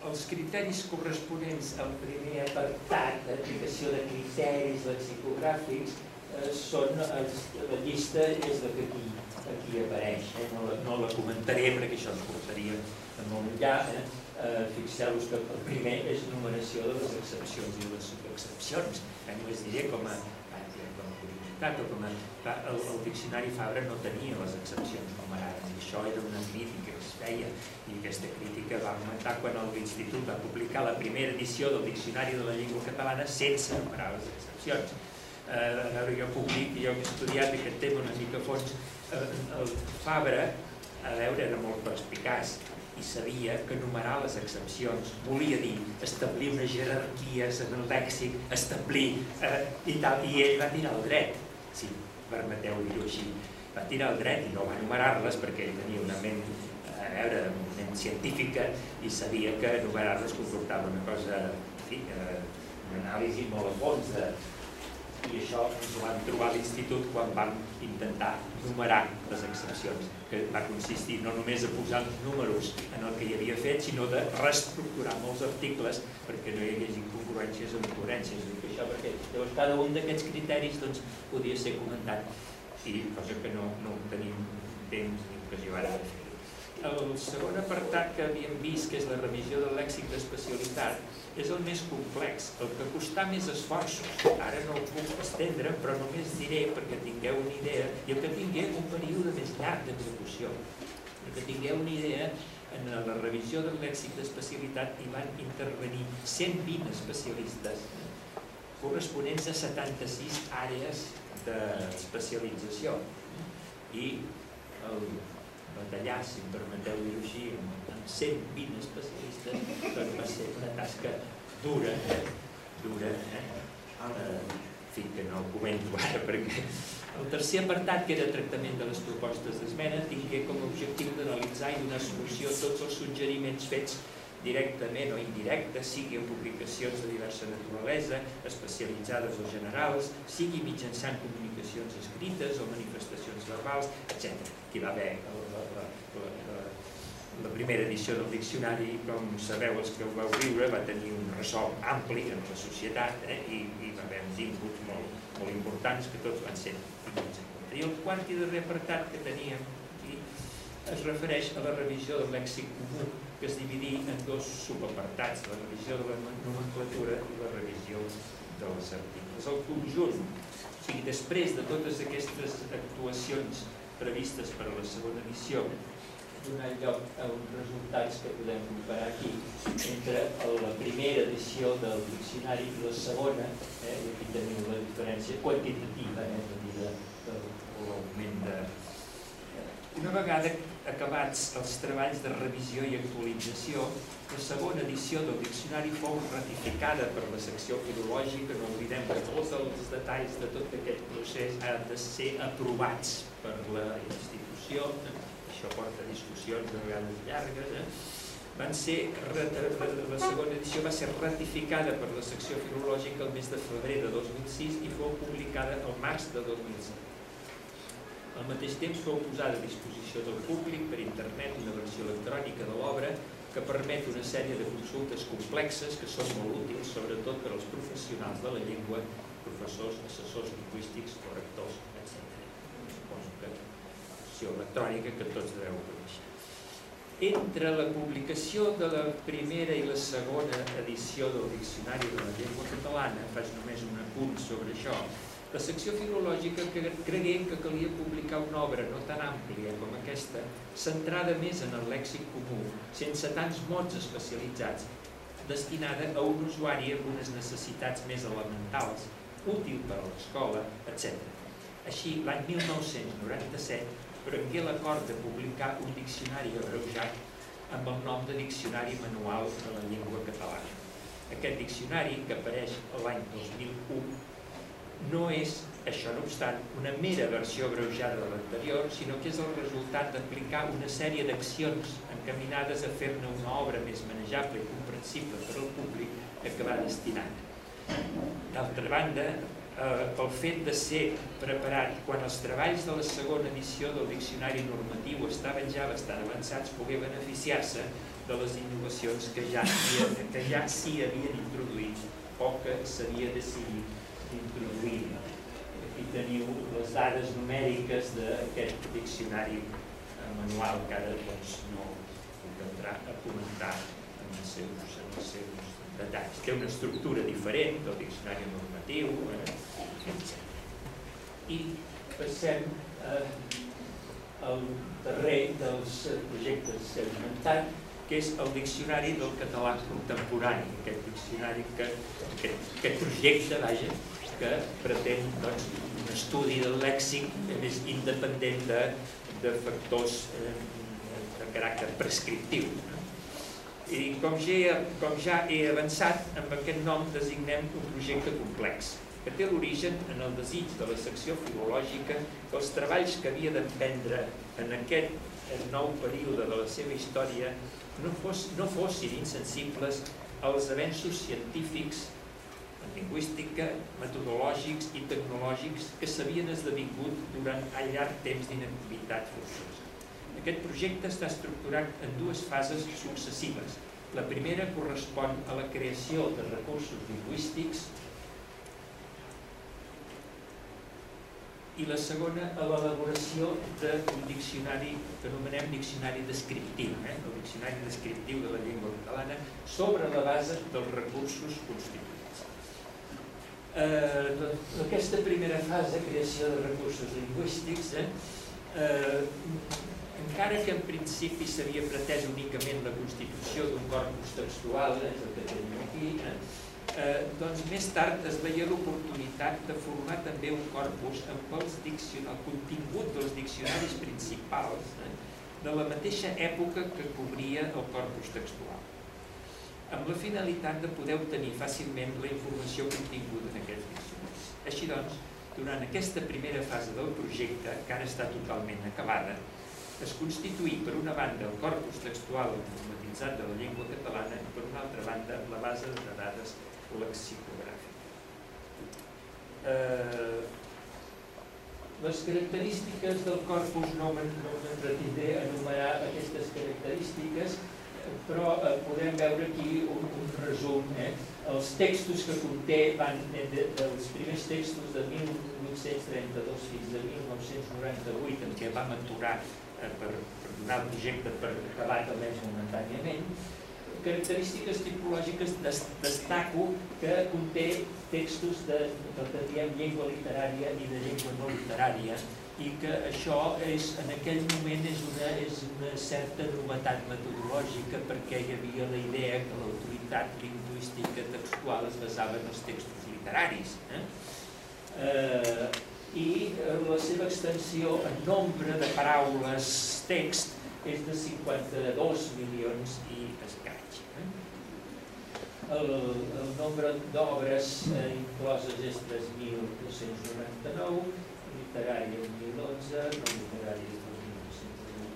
els criteris corresponents al primer apartat d'aplicació de criteris lexicogràfics eh, són els, la llista és la que aquí, aquí apareix eh? no, la, no la comentaré perquè això ens portaria molt enllà eh? eh, fixeu-vos que el primer és numeració de les excepcions i les subexcepcions eh? només diré com a com o com a, el, el diccionari Fabra no tenia les excepcions numerades i això era una crítica feia i aquesta crítica va augmentar quan l'Institut va publicar la primera edició del Diccionari de la Llengua Catalana sense enumerar les excepcions. Eh, a veure, jo que jo he estudiat aquest tema una mica a fons. Eh, el Fabra, a veure, era molt perspicaç i sabia que enumerar les excepcions volia dir establir unes jerarquies en el lèxic, establir eh, i tal, i ell va tirar el dret, si permeteu dir-ho així, va tirar el dret i no va enumerar-les perquè ell tenia una ment a veure, ment científica i sabia que enumerar-les comportava una cosa, en fi, eh, una anàlisi molt a fons de, i això ens ho vam trobar a l'institut quan vam intentar numerar les excepcions, que va consistir no només a posar els números en el que hi havia fet, sinó de reestructurar molts articles perquè no hi hagués incongruències o incoherències. Això perquè llavors cada un d'aquests criteris doncs, podia ser comentat i cosa que no, no tenim temps ni ocasió ara de fer. El segon apartat que havíem vist, que és la revisió del lèxic d'especialitat, és el més complex, el que costar més esforços. Ara no ho puc estendre, però només diré perquè tingueu una idea i el que tingueu un període més llarg d'execució. El que tingueu una idea, en la revisió del lèxic d'especialitat hi van intervenir 120 especialistes corresponents a 76 àrees d'especialització. I el batallar, si em permeteu dir-ho així, amb 120 especialistes, doncs va ser una tasca dura, eh? dura, eh? eh? En fi, que no ho comento ara perquè el tercer apartat, que era tractament de les propostes d'esmena, tingué com a objectiu d'analitzar i donar solució a tots els suggeriments fets directament o indirectes, sigui en publicacions de diversa naturalesa, especialitzades o generals, sigui mitjançant comunicacions escrites o manifestacions verbals, etc. Aquí va haver la, la, la, la, la primera edició del diccionari, com sabeu els que ho vau viure, va tenir un ressò ampli en la societat eh, i, i va haver uns inputs molt, molt importants que tots van ser tinguts en compte. I el quart i darrer apartat que teníem aquí es refereix a la revisió del lèxic comú que es dividí en dos subapartats, la revisió de la nomenclatura i la revisió de les articles. El conjunt, o sigui, després de totes aquestes actuacions previstes per a la segona edició, donar lloc a uns resultats que podem comparar aquí entre la primera edició del diccionari i la segona, eh, i aquí tenim la diferència quantitativa, eh, de l'augment de, una vegada acabats els treballs de revisió i actualització, la segona edició del diccionari fou ratificada per la secció filològica, no oblidem que tots els detalls de tot aquest procés han de ser aprovats per la institució, això porta discussions de vegades llargues, eh? van ser, la segona edició va ser ratificada per la secció filològica el mes de febrer de 2006 i fou publicada el març de 2007. Al mateix temps fou posada a disposició del públic per internet una versió electrònica de l'obra que permet una sèrie de consultes complexes que són molt útils, sobretot per als professionals de la llengua, professors, assessors lingüístics, correctors, etc. Suposo que versió electrònica que tots deveu conèixer. Entre la publicació de la primera i la segona edició del Diccionari de la Llengua Catalana, faig només un apunt sobre això, la secció filològica cregué que calia publicar una obra no tan àmplia com aquesta, centrada més en el lèxic comú, sense tants mots especialitzats, destinada a un usuari amb unes necessitats més elementals, útil per a l'escola, etc. Així, l'any 1997, prengué l'acord de publicar un diccionari abreujat amb el nom de Diccionari Manual de la Llengua Catalana. Aquest diccionari, que apareix l'any 2001, no és, això no obstant, una mera versió greujada de l'anterior, sinó que és el resultat d'aplicar una sèrie d'accions encaminades a fer-ne una obra més manejable i comprensible per al públic que va destinat. D'altra banda, eh, pel fet de ser preparat quan els treballs de la segona edició del diccionari normatiu estaven ja bastant avançats, pogué beneficiar-se de les innovacions que ja, que ja s'hi havien introduït o que s'havia decidit introduir. Aquí teniu les dades numèriques d'aquest diccionari manual que ara doncs, no puc entrar a comentar en els seus, en els seus detalls. Té una estructura diferent del diccionari normatiu, eh. I passem eh, al darrer dels projectes que he esmentat, que és el Diccionari del Català Contemporani, aquest diccionari que, aquest, aquest projecte, vaja, que pretén doncs, un estudi del lèxic més independent de, de factors eh, de caràcter prescriptiu. I com ja, com ja he avançat, amb aquest nom designem un projecte complex, que té l'origen en el desig de la secció filològica que els treballs que havia d'emprendre en aquest nou període de la seva història no, fos, no fossin insensibles als avenços científics lingüística, metodològics i tecnològics que s'havien esdevingut durant el llarg temps d'inactivitat forçosa. Aquest projecte està estructurat en dues fases successives. La primera correspon a la creació de recursos lingüístics i la segona a l'elaboració d'un diccionari que anomenem diccionari descriptiu, eh? el diccionari descriptiu de la llengua catalana, sobre la base dels recursos constituïts eh, aquesta primera fase de creació de recursos lingüístics, eh, eh, encara que en principi s'havia pretès únicament la constitució d'un corpus textual, eh, és el que tenim aquí, eh, eh, doncs més tard es veia l'oportunitat de formar també un corpus amb els el contingut dels diccionaris principals eh, de la mateixa època que cobria el corpus textual amb la finalitat de poder obtenir fàcilment la informació continguda en aquests diccionaris. Així doncs, durant aquesta primera fase del projecte, que ara està totalment acabada, es constituï per una banda el corpus textual informatitzat de la llengua catalana i per una altra banda la base de dades lexicogràfica. Eh, les característiques del corpus no m'entretindré a enumerar aquestes característiques, però eh, podem veure aquí un, un resum. Eh? Els textos que conté van de, de, dels primers textos de 1832 fins a 1998, en què vam aturar eh, per, per donar el projecte per acabat almenys momentàniament, característiques tipològiques des, destaco que conté textos de, del que diem llengua literària i de llengua no literària i que això és, en aquell moment és una, és una certa novetat metodològica perquè hi havia la idea que l'autoritat lingüística textual es basava en els textos literaris. Eh? Eh, I la seva extensió en nombre de paraules text és de 52 milions i escaig. Eh? El, el nombre d'obres eh, incloses és 3.299, literària 2011, no literària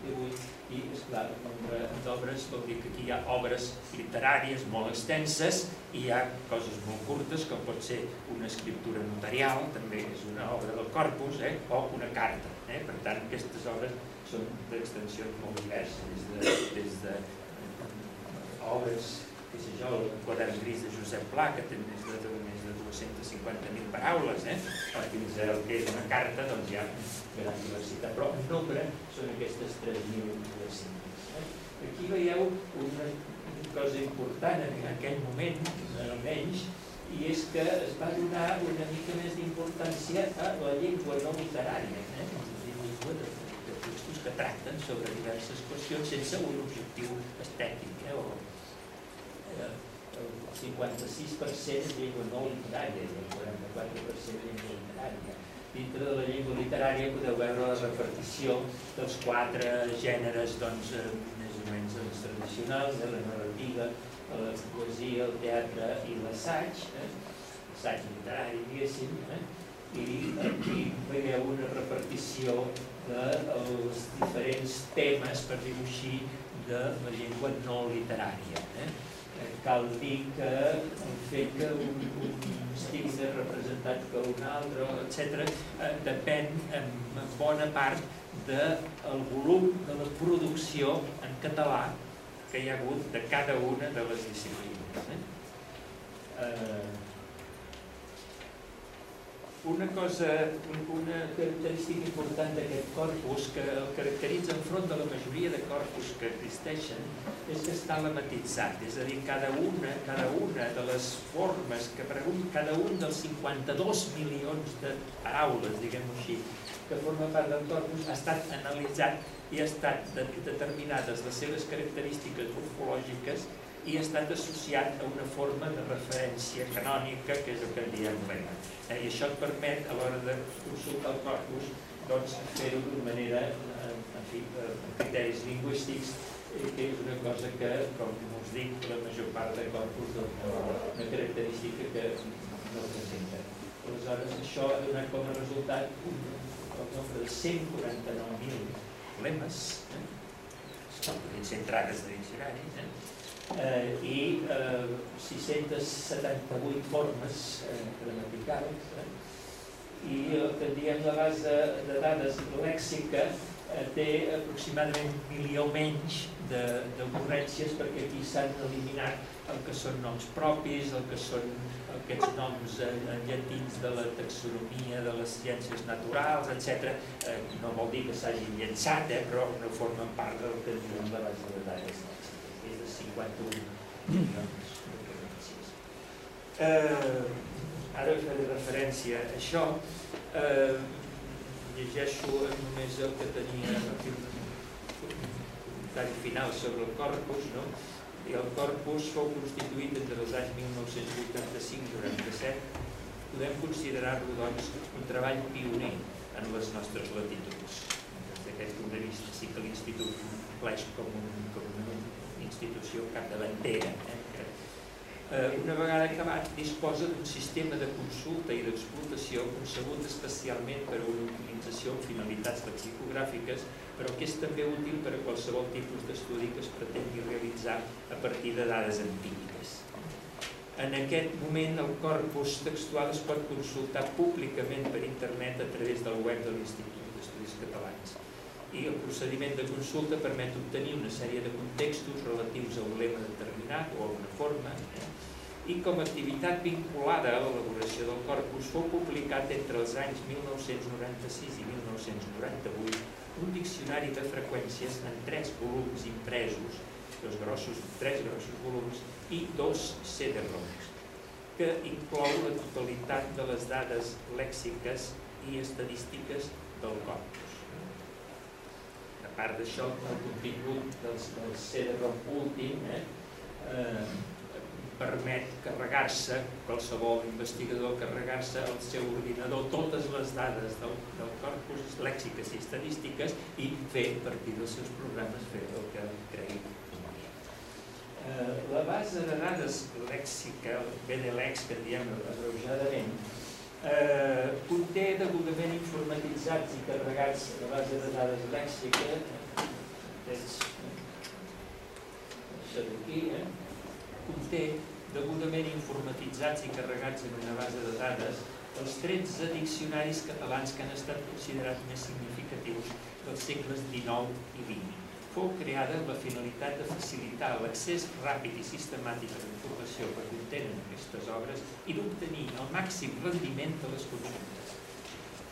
2.228 i, esclar, el nombre d'obres vol dir que aquí hi ha obres literàries molt extenses i hi ha coses molt curtes, com pot ser una escriptura notarial, també és una obra del corpus, eh? o una carta. Eh? Per tant, aquestes obres són d'extensions molt diverses, des de, des de obres què sé jo, el quadern gris de Josep Pla, que té més de, més de 250.000 paraules, eh? fins al que és una carta, doncs hi ha gran diversitat, però en nombre són aquestes 3.200. Eh? Aquí veieu una cosa important en aquell moment, almenys, i és que es va donar una mica més d'importància a la llengua no literària, eh? llengua de, de textos que tracten sobre diverses qüestions sense un objectiu estètic eh? o el 56% llengua no literària i el 44% llengua literària. Dintre de la llengua literària podeu veure la repartició dels quatre gèneres doncs, eh, més o menys doncs, tradicionals, eh, la narrativa, la poesia, el teatre i l'assaig, eh? l'assaig literari, diguéssim, eh? i aquí veieu una repartició dels diferents temes, per dir-ho així, de la llengua no literària. Eh? Cal dir que el fet que un, un estigui més representat que un altre, etc., eh, depèn en, bona part del volum de la producció en català que hi ha hagut de cada una de les disciplines. Eh? Eh, una cosa, una característica important d'aquest corpus que el caracteritza enfront de la majoria de corpus que existeixen és que està lematitzat, és a dir, cada una, cada una de les formes que pregun, cada un dels 52 milions de paraules, diguem-ho així, que forma part del corpus ha estat analitzat i ha estat determinades les seves característiques morfològiques i ha estat associat a una forma de referència canònica, que és el que en diem lema. Eh, I això et permet, a l'hora de consultar el corpus, doncs, fer-ho d'una manera, eh, en fi, amb criteris lingüístics, eh, que és una cosa que, com us dic, la major part de corpus doncs, una característica que no presenta. Aleshores, això ha donat com a resultat un, nombre de 149.000 lemes, eh? ser entrades de diccionari, eh? Eh, i eh, 678 formes eh, gramaticals eh, i el que diem la base de dades lèxica eh, té aproximadament un milió menys d'ocurrències perquè aquí s'han eliminat el que són noms propis, el que són aquests noms en llatins de la taxonomia, de les ciències naturals, etc. Eh, no vol dir que s'hagin llençat, eh, però no formen part del que diuen la base de dades. 51 milions eh, ara faré referència a això. Eh, llegeixo només el que tenia comentari final sobre el corpus no? i el corpus fou constituït entre els anys 1985 i 97 podem considerar-lo doncs un treball pioner en les nostres latituds. Des d'aquest punt de vista sí que l'Institut compleix com un, com institució capdavantera. Eh? Eh, una vegada acabat, disposa d'un sistema de consulta i d'explotació concebut especialment per a una utilització amb finalitats lexicogràfiques, però que és també útil per a qualsevol tipus d'estudi que es pretengui realitzar a partir de dades empíriques. En aquest moment el corpus textual es pot consultar públicament per internet a través del web de l'Institut d'Estudis Catalans i el procediment de consulta permet obtenir una sèrie de contextos relatius a un lema determinat o a una forma eh? i com a activitat vinculada a l'elaboració del corpus fou publicat entre els anys 1996 i 1998 un diccionari de freqüències en tres volums impresos, dos grossos, tres grossos volums i dos CD-ROMs, que inclou la totalitat de les dades lèxiques i estadístiques del corpus part d'això, el contingut del, del CD-ROM últim eh, eh, permet carregar-se, qualsevol investigador carregar-se al seu ordinador totes les dades del, del corpus lèxiques i estadístiques i fer, a partir dels seus programes, fer el que cregui eh, la base de dades lèxica, BDLEX, que diem abreujadament, eh, conté degudament informatitzats i carregats la base de dades lèxica aquests, això d'aquí, eh? conté degudament informatitzats i carregats en una base de dades els 13 diccionaris catalans que han estat considerats més significatius dels segles XIX i XX fou creada amb la finalitat de facilitar l'accés ràpid i sistemàtic a la informació que contenen aquestes obres i d'obtenir el màxim rendiment de les consultes.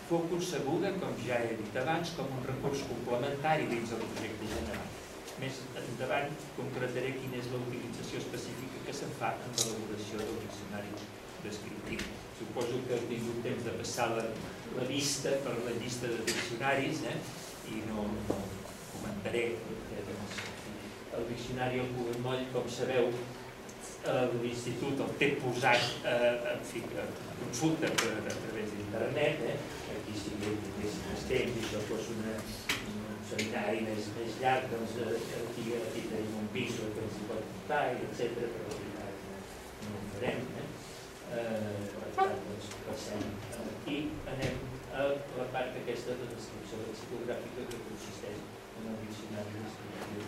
Fou concebuda, com ja he dit abans, com un recurs complementari dins del projecte general. Més endavant concretaré quina és la utilització específica que se'n fa en l'elaboració del diccionari descriptiu. Suposo que heu tingut temps de passar la, la vista per la llista de diccionaris eh? i no, no, comentaré doncs, el diccionari al Moll, com sabeu, l'institut el té posat eh, en fi, a consulta a través d'internet, eh? aquí si hi hagués més temps i això fos un seminari més, més llarg, doncs eh, aquí, aquí tenim un pis que ens hi pot portar, etc. però al final no ho farem. Eh? Eh, per tant, doncs, passem aquí, anem a la part aquesta de descripció lexicogràfica que consisteix en el diccionari descriptiu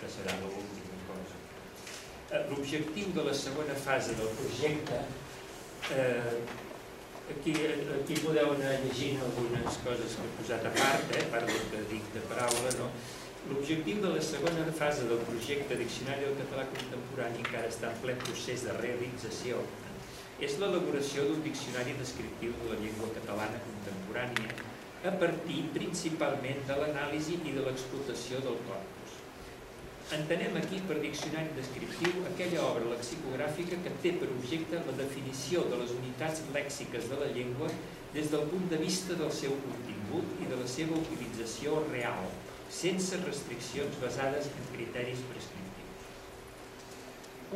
que serà. Eh, l'objectiu de la segona fase del projecte eh, aquí, aquí podeu anar llegint algunes coses que he posat a part, eh, a part del que dic de paraula, no? L'objectiu de la segona fase del projecte Diccionari del Català Contemporani encara està en ple procés de realització. És l'elaboració d'un diccionari descriptiu de la llengua catalana contemporània a partir principalment de l'anàlisi i de l'explotació del corpus. Entenem aquí per diccionari descriptiu aquella obra lexicogràfica que té per objecte la definició de les unitats lèxiques de la llengua des del punt de vista del seu contingut i de la seva utilització real, sense restriccions basades en criteris prescriptius.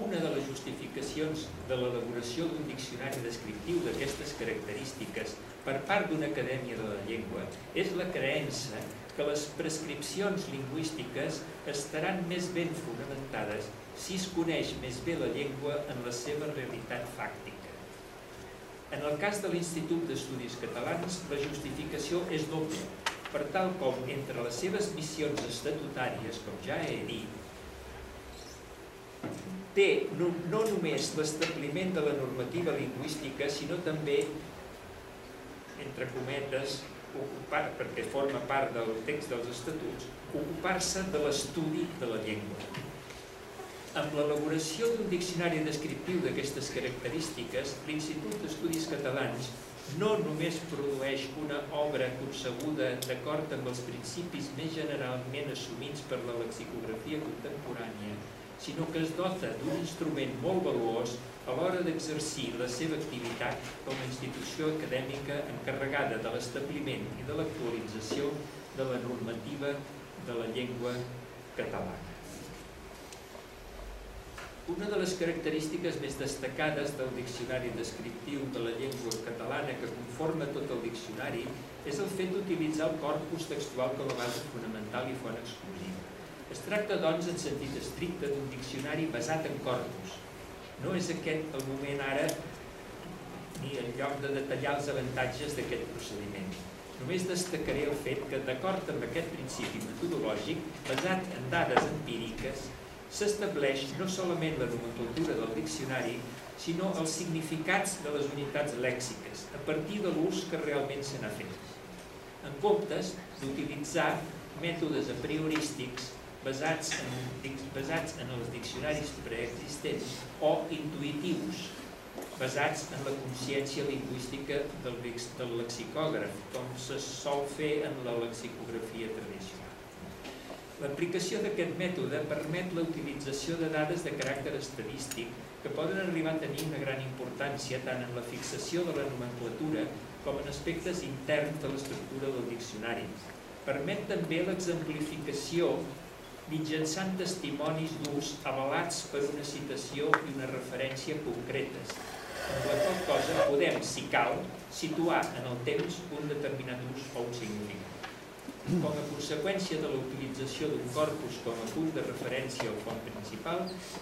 Una de les justificacions de l'elaboració d'un diccionari descriptiu d'aquestes característiques per part d'una acadèmia de la llengua és la creença que les prescripcions lingüístiques estaran més ben fonamentades si es coneix més bé la llengua en la seva realitat fàctica. En el cas de l'Institut d'Estudis Catalans, la justificació és doble, per tal com entre les seves missions estatutàries, com ja he dit, té no, no només l'establiment de la normativa lingüística, sinó també entre cometes, ocupar, perquè forma part del text dels estatuts, ocupar-se de l'estudi de la llengua. Amb l'elaboració d'un diccionari descriptiu d'aquestes característiques, l'Institut d'Estudis Catalans no només produeix una obra concebuda d'acord amb els principis més generalment assumits per la lexicografia contemporània, sinó que es dota d'un instrument molt valuós a l'hora d'exercir la seva activitat com a institució acadèmica encarregada de l'establiment i de l'actualització de la normativa de la llengua catalana. Una de les característiques més destacades del diccionari descriptiu de la llengua catalana que conforma tot el diccionari és el fet d'utilitzar el corpus textual com a base fonamental i font exclusiva. Es tracta, doncs, en sentit estricte d'un diccionari basat en corpus. No és aquest el moment ara ni el lloc de detallar els avantatges d'aquest procediment. Només destacaré el fet que, d'acord amb aquest principi metodològic, basat en dades empíriques, s'estableix no solament la nomenclatura del diccionari, sinó els significats de les unitats lèxiques, a partir de l'ús que realment se n'ha fet. En comptes d'utilitzar mètodes a priorístics basats en, basats en els diccionaris preexistents o intuitius, basats en la consciència lingüística del lexicògraf, com se sol fer en la lexicografia tradicional. L'aplicació d'aquest mètode permet la utilització de dades de caràcter estadístic que poden arribar a tenir una gran importància tant en la fixació de la nomenclatura com en aspectes interns de l'estructura del diccionari. Permet també l'exemplificació mitjançant testimonis d'ús avalats per una citació i una referència concretes, amb la qual cosa podem, si cal, situar en el temps un determinat ús o un significat. Com a conseqüència de la utilització d'un corpus com a punt de referència o font principal,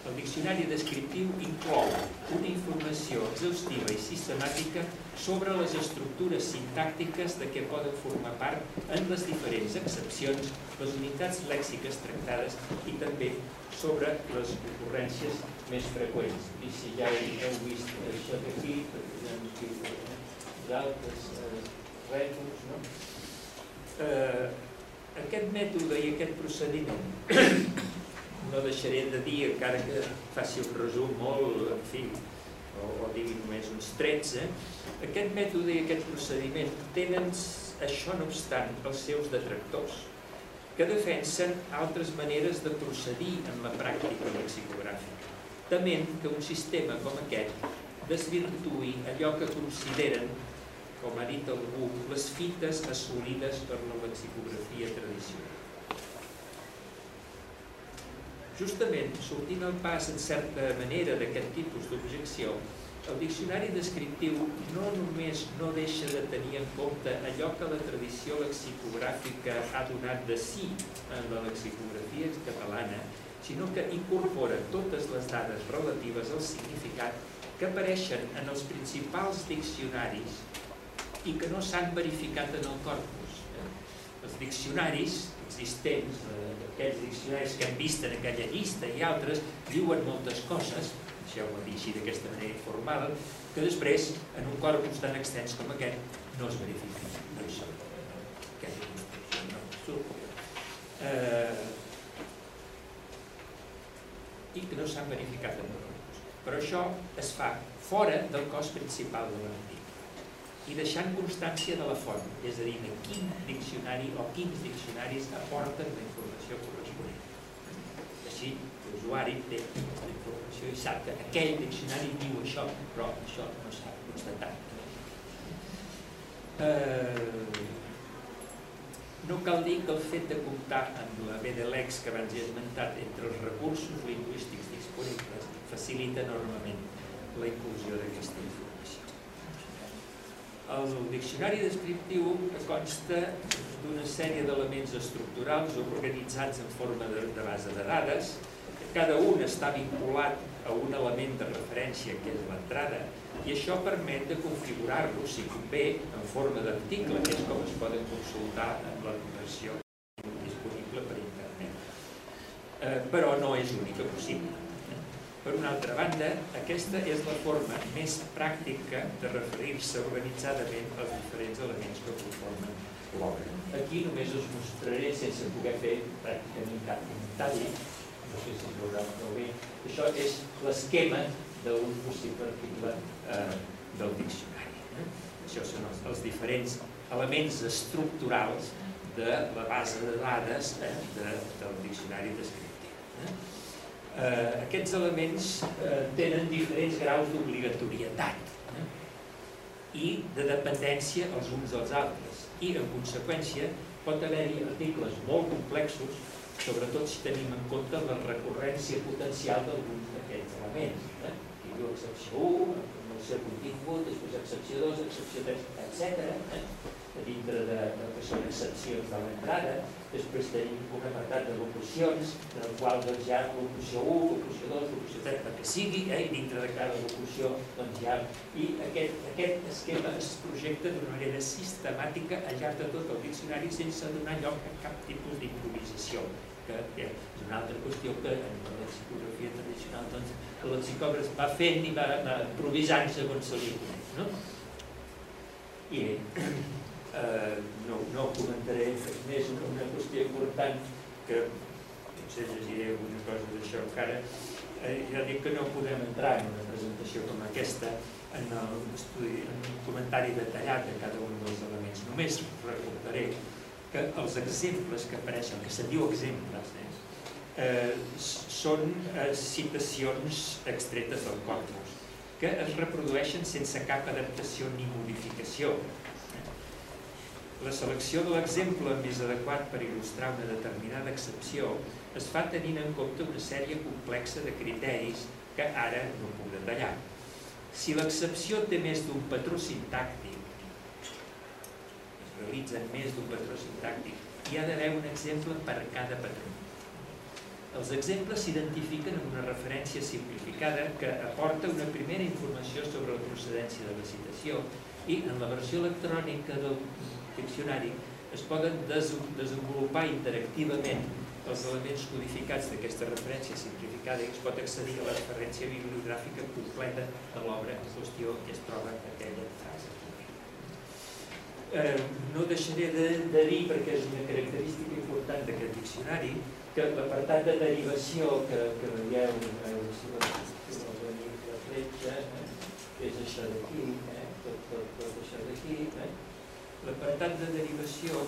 el diccionari descriptiu inclou una informació exhaustiva i sistemàtica sobre les estructures sintàctiques de què poden formar part en les diferents excepcions, les unitats lèxiques tractades i també sobre les ocurrències més freqüents. I si ja heu vist això d'aquí, d'altres eh, rètols, no? Eh, aquest mètode i aquest procediment no deixaré de dir, encara que faci un resum molt, en fi, o, o digui només uns 13, aquest mètode i aquest procediment tenen, això no obstant, els seus detractors, que defensen altres maneres de procedir en la pràctica lexicogràfica tement que un sistema com aquest desvirtui allò que consideren, com ha dit algú, les fites assolides per la lexicografia tradicional. Justament, sortint al pas en certa manera d'aquest tipus d'objecció, el diccionari descriptiu no només no deixa de tenir en compte allò que la tradició lexicogràfica ha donat de si en la lexicografia catalana, sinó que incorpora totes les dades relatives al significat que apareixen en els principals diccionaris i que no s'han verificat en el corpus. Els diccionaris existents, eh, aquells diccionaris que hem vist en aquella llista i altres, diuen moltes coses, deixeu-me dir així d'aquesta manera informal, que després, en un corpus tan extens com aquest, no es verifiquen. No hi són. Aquesta no. Eh, i que no s'han verificat en errors. Però això es fa fora del cos principal de l'article i deixant constància de la font, és a dir, de quin diccionari o quins diccionaris aporten la informació corresponent. Així, l'usuari té la informació i sap que aquell diccionari diu això, però això no s'ha constatat. Eh, no cal dir que el fet de comptar amb la BDLEX que abans he esmentat entre els recursos lingüístics disponibles facilita enormement la inclusió d'aquesta informació. El diccionari descriptiu consta d'una sèrie d'elements estructurals organitzats en forma de, de base de dades. Cada un està vinculat a un element de referència que és l'entrada i això permet de configurar-lo, si convé, en forma d'article, que és com es poden consultar en la versió disponible per internet. Eh, però no és l'única possible. Per una altra banda, aquesta és la forma més pràctica de referir-se organitzadament als diferents elements que conformen l'obra. Aquí només us mostraré, sense poder fer pràcticament cap comentari, no sé si es veurà prou bé, això és l'esquema d'un possible article eh, del diccionari. Eh? Això són els, els diferents elements estructurals de la base de dades eh, de, del diccionari descriptiu. Eh? Eh, aquests elements eh, tenen diferents graus d'obligatorietat eh? i de dependència els uns dels altres i en conseqüència pot haver-hi articles molt complexos sobretot si tenim en compte la recurrència potencial d'alguns d'aquests elements. Eh? diu excepció 1, no seu contingut, després excepció 2, excepció 3, etc. Eh? Dintre de, de que són excepcions de l'entrada. Després tenim un apartat de locucions, en el qual doncs, hi ha locució 1, locució 2, locució 3, el que sigui, eh? dintre de cada locució doncs, hi ha... I aquest, aquest esquema es projecta d'una manera sistemàtica al llarg de tot el diccionari sense donar lloc a cap tipus d'improvisació que és una altra qüestió que en la lexicografia tradicional doncs, el lexicògraf va fent i va, va improvisant segons se li. No? I eh, no, no comentaré més una, qüestió important que potser llegiré alguna cosa d'això encara eh, ja dic que no podem entrar en una presentació com aquesta en el estudi, en un comentari detallat de cada un dels elements només recordaré que els exemples que apareixen, que se diu exemples, eh, eh, són eh, citacions extretes del corpus, que es reprodueixen sense cap adaptació ni modificació. La selecció de l'exemple més adequat per il·lustrar una determinada excepció es fa tenint en compte una sèrie complexa de criteris que ara no puc detallar. Si l'excepció té més d'un patró sintàctic, realitzen més d'un patró sintàctic, hi ha d'haver un exemple per cada patró. Els exemples s'identifiquen amb una referència simplificada que aporta una primera informació sobre la procedència de la citació i en la versió electrònica del diccionari es poden desenvolupar interactivament els elements codificats d'aquesta referència simplificada i es pot accedir a la referència bibliogràfica completa de l'obra en qüestió que es troba aquella frase. Eh, no deixaré de, dir, perquè és una característica important d'aquest diccionari, que l'apartat de derivació que, que veieu, si la, fletxa, eh, és això d'aquí, eh, tot això d'aquí, eh, l'apartat de derivació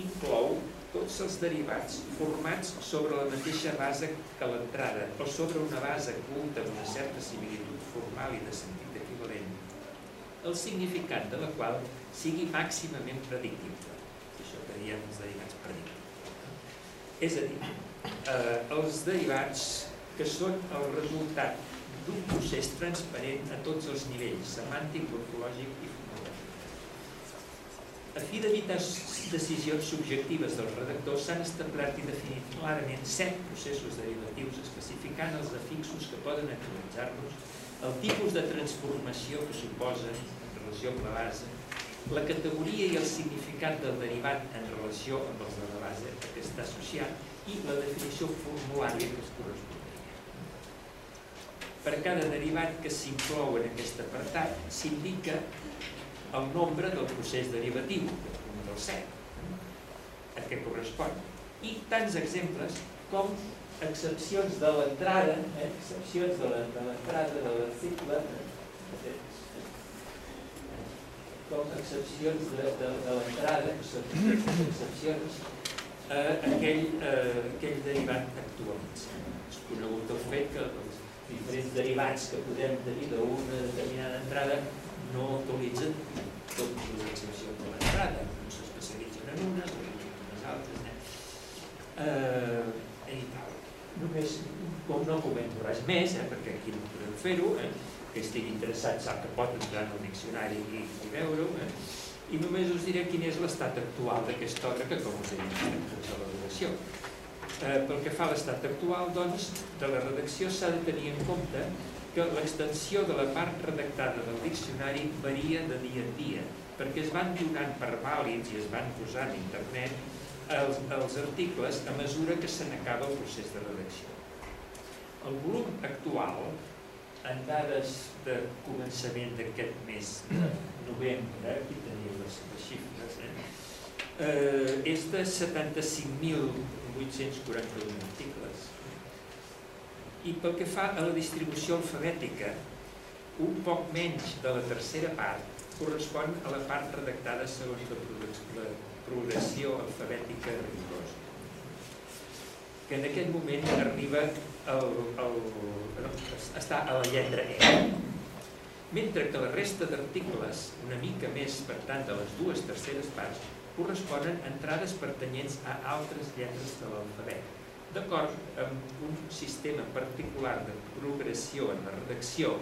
inclou tots els derivats formats sobre la mateixa base que l'entrada o sobre una base culta amb una certa similitud formal i de sentit equivalent, el significat de la qual sigui màximament predictible. Això que diem els derivats predictibles. És a dir, eh, els derivats que són el resultat d'un procés transparent a tots els nivells, semàntic, morfològic i fonològic. A fi d'evitar decisions subjectives dels redactors, s'han establert i definit clarament set processos derivatius especificant els afixos que poden actualitzar-los, el tipus de transformació que suposen en relació amb la base, la categoria i el significat del derivat en relació amb els de la base que està associat i la definició formulària que es correspondria. Per cada derivat que s'inclou en aquest apartat s'indica el nombre del procés derivatiu, del 7, a què correspon, i tants exemples com excepcions de l'entrada, eh, excepcions de l'entrada de l'article, eh, com excepcions de, de, de l'entrada, excepcions, a aquell, a aquell derivat actualitzat. És conegut el fet que els diferents derivats que podem tenir d'una determinada entrada no actualitzen totes les excepcions de l'entrada, no s'especialitzen en unes, en unes altres. Eh? Eh, i tal. Només, com no comento res més, eh, perquè aquí no podem fer-ho, eh? que estigui interessat sap que pot entrar en el diccionari i, i veure-ho, eh? i només us diré quin és l'estat actual d'aquesta obra, que com us he dit, és la redacció. Eh, pel que fa a l'estat actual, doncs, de la redacció s'ha de tenir en compte que l'extensió de la part redactada del diccionari varia de dia en dia, perquè es van donant per vàlids i es van posar en internet els, els articles a mesura que se n'acaba el procés de redacció. El volum actual en dades de començament d'aquest mes de novembre, aquí teniu les, les xifres, eh? Eh, és de 75.841 articles. I pel que fa a la distribució alfabètica, un poc menys de la tercera part correspon a la part redactada segons la progressió alfabètica rigorosa, que en aquest moment arriba el, el, està a la lletra E. Mentre que la resta d'articles, una mica més per tant de les dues terceres parts, corresponen a entrades pertanyents a altres lletres de l'alfabet, d'acord amb un sistema particular de progressió en la redacció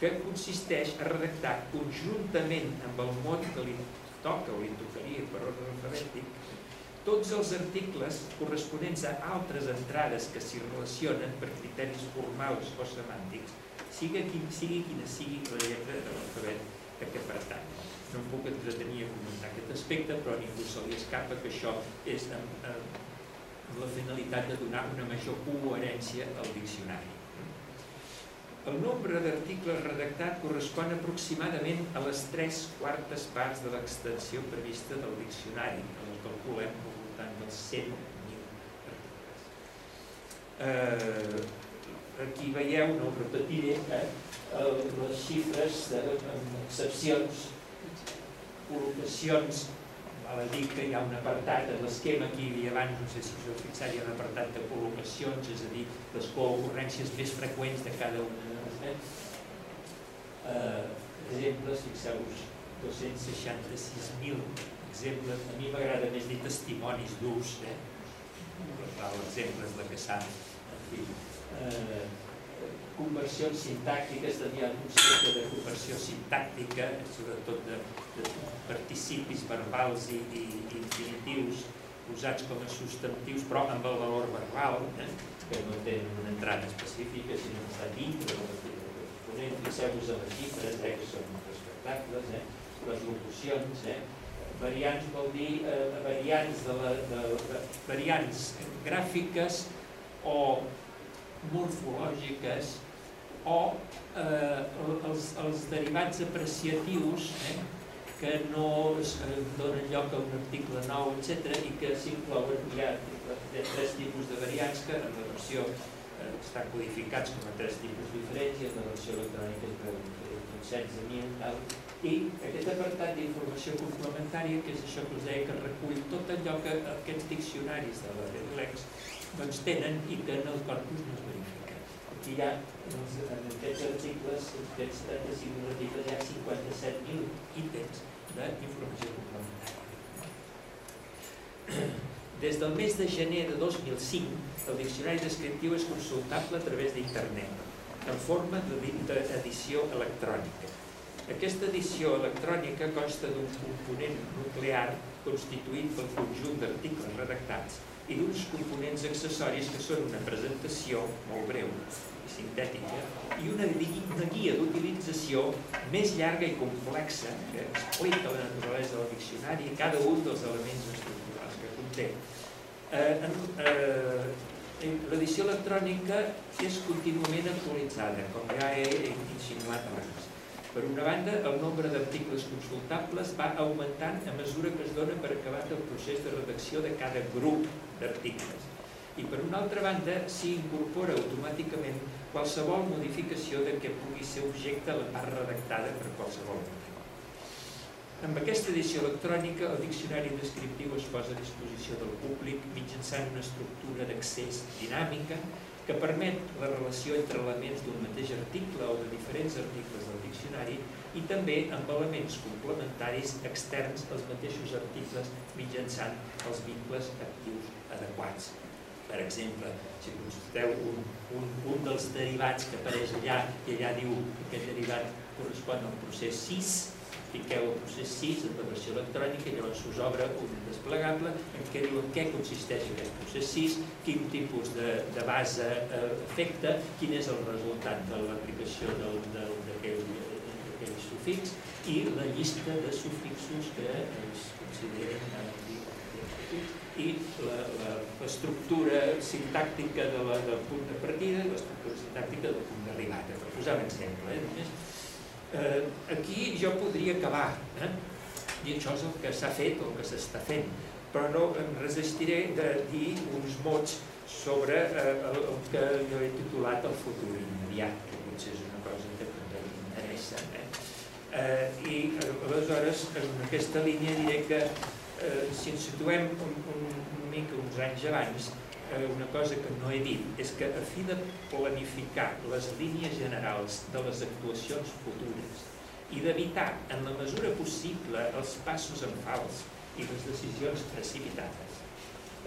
que consisteix a redactar conjuntament amb el mot que li toca o li tocaria per ordre alfabètic tots els articles corresponents a altres entrades que s'hi relacionen per criteris formals o semàntics, sigui, quin, sigui quina sigui la lletra de l'alfabet a què pertany. No em puc entretenir a comentar aquest aspecte, però a ningú se li escapa que això és amb, amb la finalitat de donar una major coherència al diccionari. El nombre d'articles redactat correspon aproximadament a les tres quartes parts de l'extensió prevista del diccionari, que el calculem al voltant dels 100.000 articles. Eh, aquí veieu, no ho repetiré, eh, les xifres de, amb excepcions, col·locacions val a dir que hi ha un apartat en l'esquema que hi havia abans, no sé si us heu fixat, hi ha un apartat de col·locacions, és a dir, les coocurrències més freqüents de cada una de les eh? Uh, exemples, fixeu-vos, 266.000 exemples, a mi m'agrada més dir testimonis d'ús, eh? l'exemple és la que s'ha, uh, conversions sintàctiques, tenia un concepte de conversió sintàctica, sobretot de, de participis verbals i, i, infinitius usats com a substantius, però amb el valor verbal, eh, que no tenen una entrada específica, sinó que està dintre de l'exponent. Fixeu-vos en les xifres, eh, que són respectables, eh, les locucions, eh, variants vol dir eh, variants, de la, de, de, variants gràfiques o morfològiques o eh, els, els derivats apreciatius eh, que no es donen lloc a un article nou, etc i que s'inclouen, ha tres tipus de variants que en la versió eh, estan codificats com a tres tipus diferents i en la versió electrònica es veuen 16.000 tal, i aquest apartat d'informació complementària, que és això que us deia, que recull tot allò que aquests diccionaris de la Redlex doncs tenen i que en el corpus no es verifica. Aquí hi ha, doncs, en aquests articles, aquests 35 articles, hi ha 57.000 ítems d'informació complementària. Des del mes de gener de 2005, el diccionari descriptiu és consultable a través d'internet, en forma d'edició electrònica. Aquesta edició electrònica consta d'un component nuclear constituït pel conjunt d'articles redactats i d'uns components accessoris que són una presentació molt breu sintètica i una, guia d'utilització més llarga i complexa que explica la naturalesa del diccionari i cada un dels elements estructurals que conté. Eh, eh, L'edició electrònica és contínuament actualitzada, com ja he insinuat abans. Per una banda, el nombre d'articles consultables va augmentant a mesura que es dona per acabat el procés de redacció de cada grup d'articles. I per una altra banda, s'hi incorpora automàticament qualsevol modificació de què pugui ser objecte la part redactada per qualsevol. Amb aquesta edició electrònica, el diccionari descriptiu es posa a disposició del públic mitjançant una estructura d'accés dinàmica que permet la relació entre elements d'un mateix article o de diferents articles del diccionari i també amb elements complementaris externs als mateixos articles mitjançant els vincles actius adequats. Per exemple, si consulteu un, un, un dels derivats que apareix allà i allà diu que aquest derivat correspon al procés 6, fiqueu el procés 6 en versió electrònica i llavors us obre un desplegable en què diu en què consisteix aquest procés 6, quin tipus de, de base eh, afecta, quin és el resultat de l'aplicació d'aquell sufix i la llista de sufixos que es consideren i l'estructura sintàctica de la, del punt de partida i l'estructura sintàctica del punt d'arribada. Per posar un exemple, eh? només eh, aquí jo podria acabar, eh? i això és el que s'ha fet o el que s'està fent, però no em resistiré de dir uns mots sobre eh, el, el que jo he titulat el futur immediat, que potser és una cosa que també m'interessa. Eh? Eh, I aleshores, en aquesta línia diré que eh, si ens situem un, un, un mica uns anys abans, eh, una cosa que no he dit és que a fi de planificar les línies generals de les actuacions futures i d'evitar en la mesura possible els passos en fals i les decisions precipitades,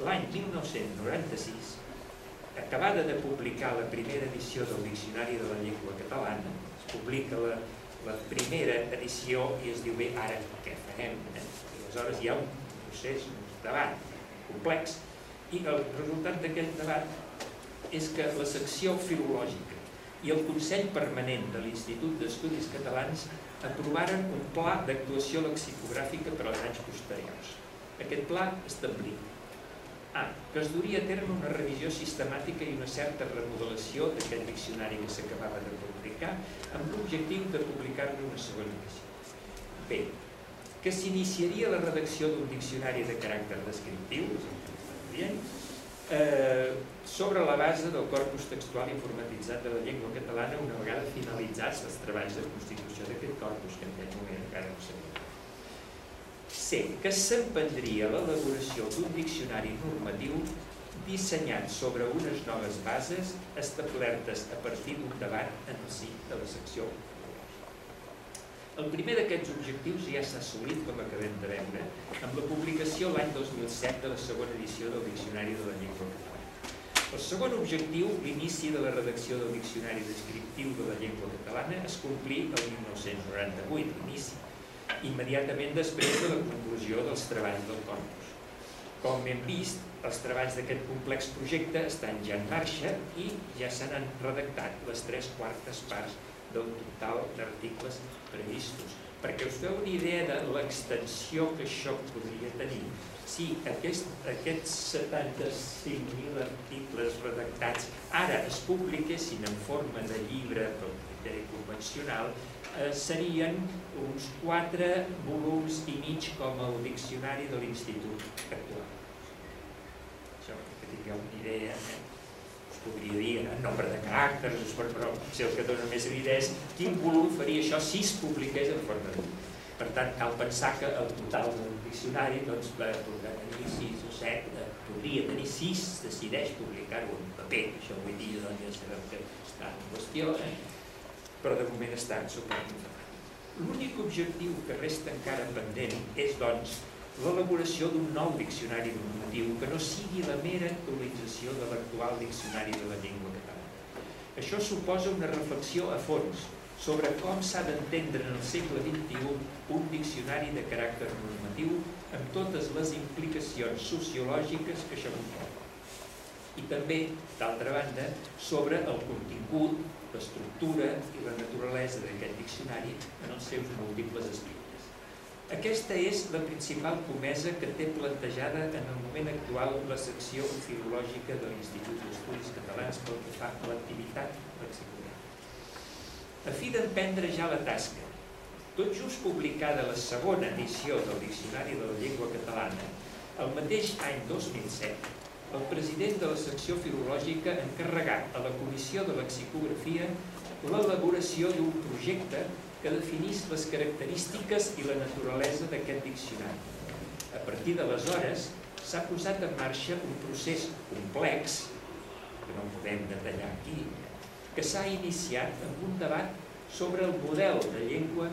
l'any 1996, acabada de publicar la primera edició del Diccionari de la Llengua Catalana, es publica la, la primera edició i es diu bé, ara què farem? Eh? Aleshores hi ha un procés, un debat complex, i el resultat d'aquell debat és que la secció filològica i el Consell Permanent de l'Institut d'Estudis Catalans aprovaren un pla d'actuació lexicogràfica per als anys posteriors. Aquest pla establia A. Que es duria a terme una revisió sistemàtica i una certa remodelació d'aquest diccionari que s'acabava de publicar amb l'objectiu de publicar-ne una segona edició. B. Que s'iniciaria la redacció d'un diccionari de caràcter descriptiu, eh, sobre la base del corpus textual informatitzat de la llengua catalana una vegada finalitzats els treballs de constitució d'aquest corpus, que en aquest moment encara no sabem. C. Que s'emprendria l'elaboració d'un diccionari normatiu dissenyat sobre unes noves bases establertes a partir d'un debat en el si de la secció el primer d'aquests objectius ja s'ha assolit, com acabem de veure, amb la publicació l'any 2007 de la segona edició del Diccionari de la Llengua Catalana. El segon objectiu, l'inici de la redacció del Diccionari Descriptiu de la Llengua Catalana, es complí el 1998, l'inici, immediatament després de la conclusió dels treballs del corpus. Com hem vist, els treballs d'aquest complex projecte estan ja en marxa i ja se n'han redactat les tres quartes parts del total d'articles previstos. Perquè us feu una idea de l'extensió que això podria tenir. Si aquest, aquests 75.000 articles redactats ara es publiquessin en forma de llibre pel criteri convencional, eh, serien uns 4 volums i mig com el diccionari de l'Institut actual. Això que tingueu una idea. Eh? Podria dir en nombre de caràcters, però si el que dona més vida és quin volum faria això si es publiqués en forma de Per tant, cal pensar que el total del diccionari doncs, va tenir 6 o 7, eh, podria tenir 6, decideix publicar-ho en paper. Això avui dia doncs, ja sabem que està en qüestió, eh? però de moment està en suport. L'únic objectiu que resta encara pendent és, doncs, l'elaboració d'un nou diccionari normatiu que no sigui la mera actualització de l'actual diccionari de la llengua catalana. Això suposa una reflexió a fons sobre com s'ha d'entendre en el segle XXI un diccionari de caràcter normatiu amb totes les implicacions sociològiques que això comporta. I també, d'altra banda, sobre el contingut, l'estructura i la naturalesa d'aquest diccionari en els seus múltiples aspectes. Aquesta és la principal comesa que té plantejada en el moment actual la secció filològica de l'Institut d'Estudis Catalans pel que fa a l'activitat lexicogràfica. A fi d'emprendre ja la tasca, tot just publicada la segona edició del Diccionari de la Llengua Catalana, el mateix any 2007, el president de la secció filològica encarregat a la Comissió de Lexicografia l'elaboració d'un projecte que definís les característiques i la naturalesa d'aquest diccionari. A partir d'aleshores s'ha posat en marxa un procés complex, que no podem detallar aquí, que s'ha iniciat amb un debat sobre el model de llengua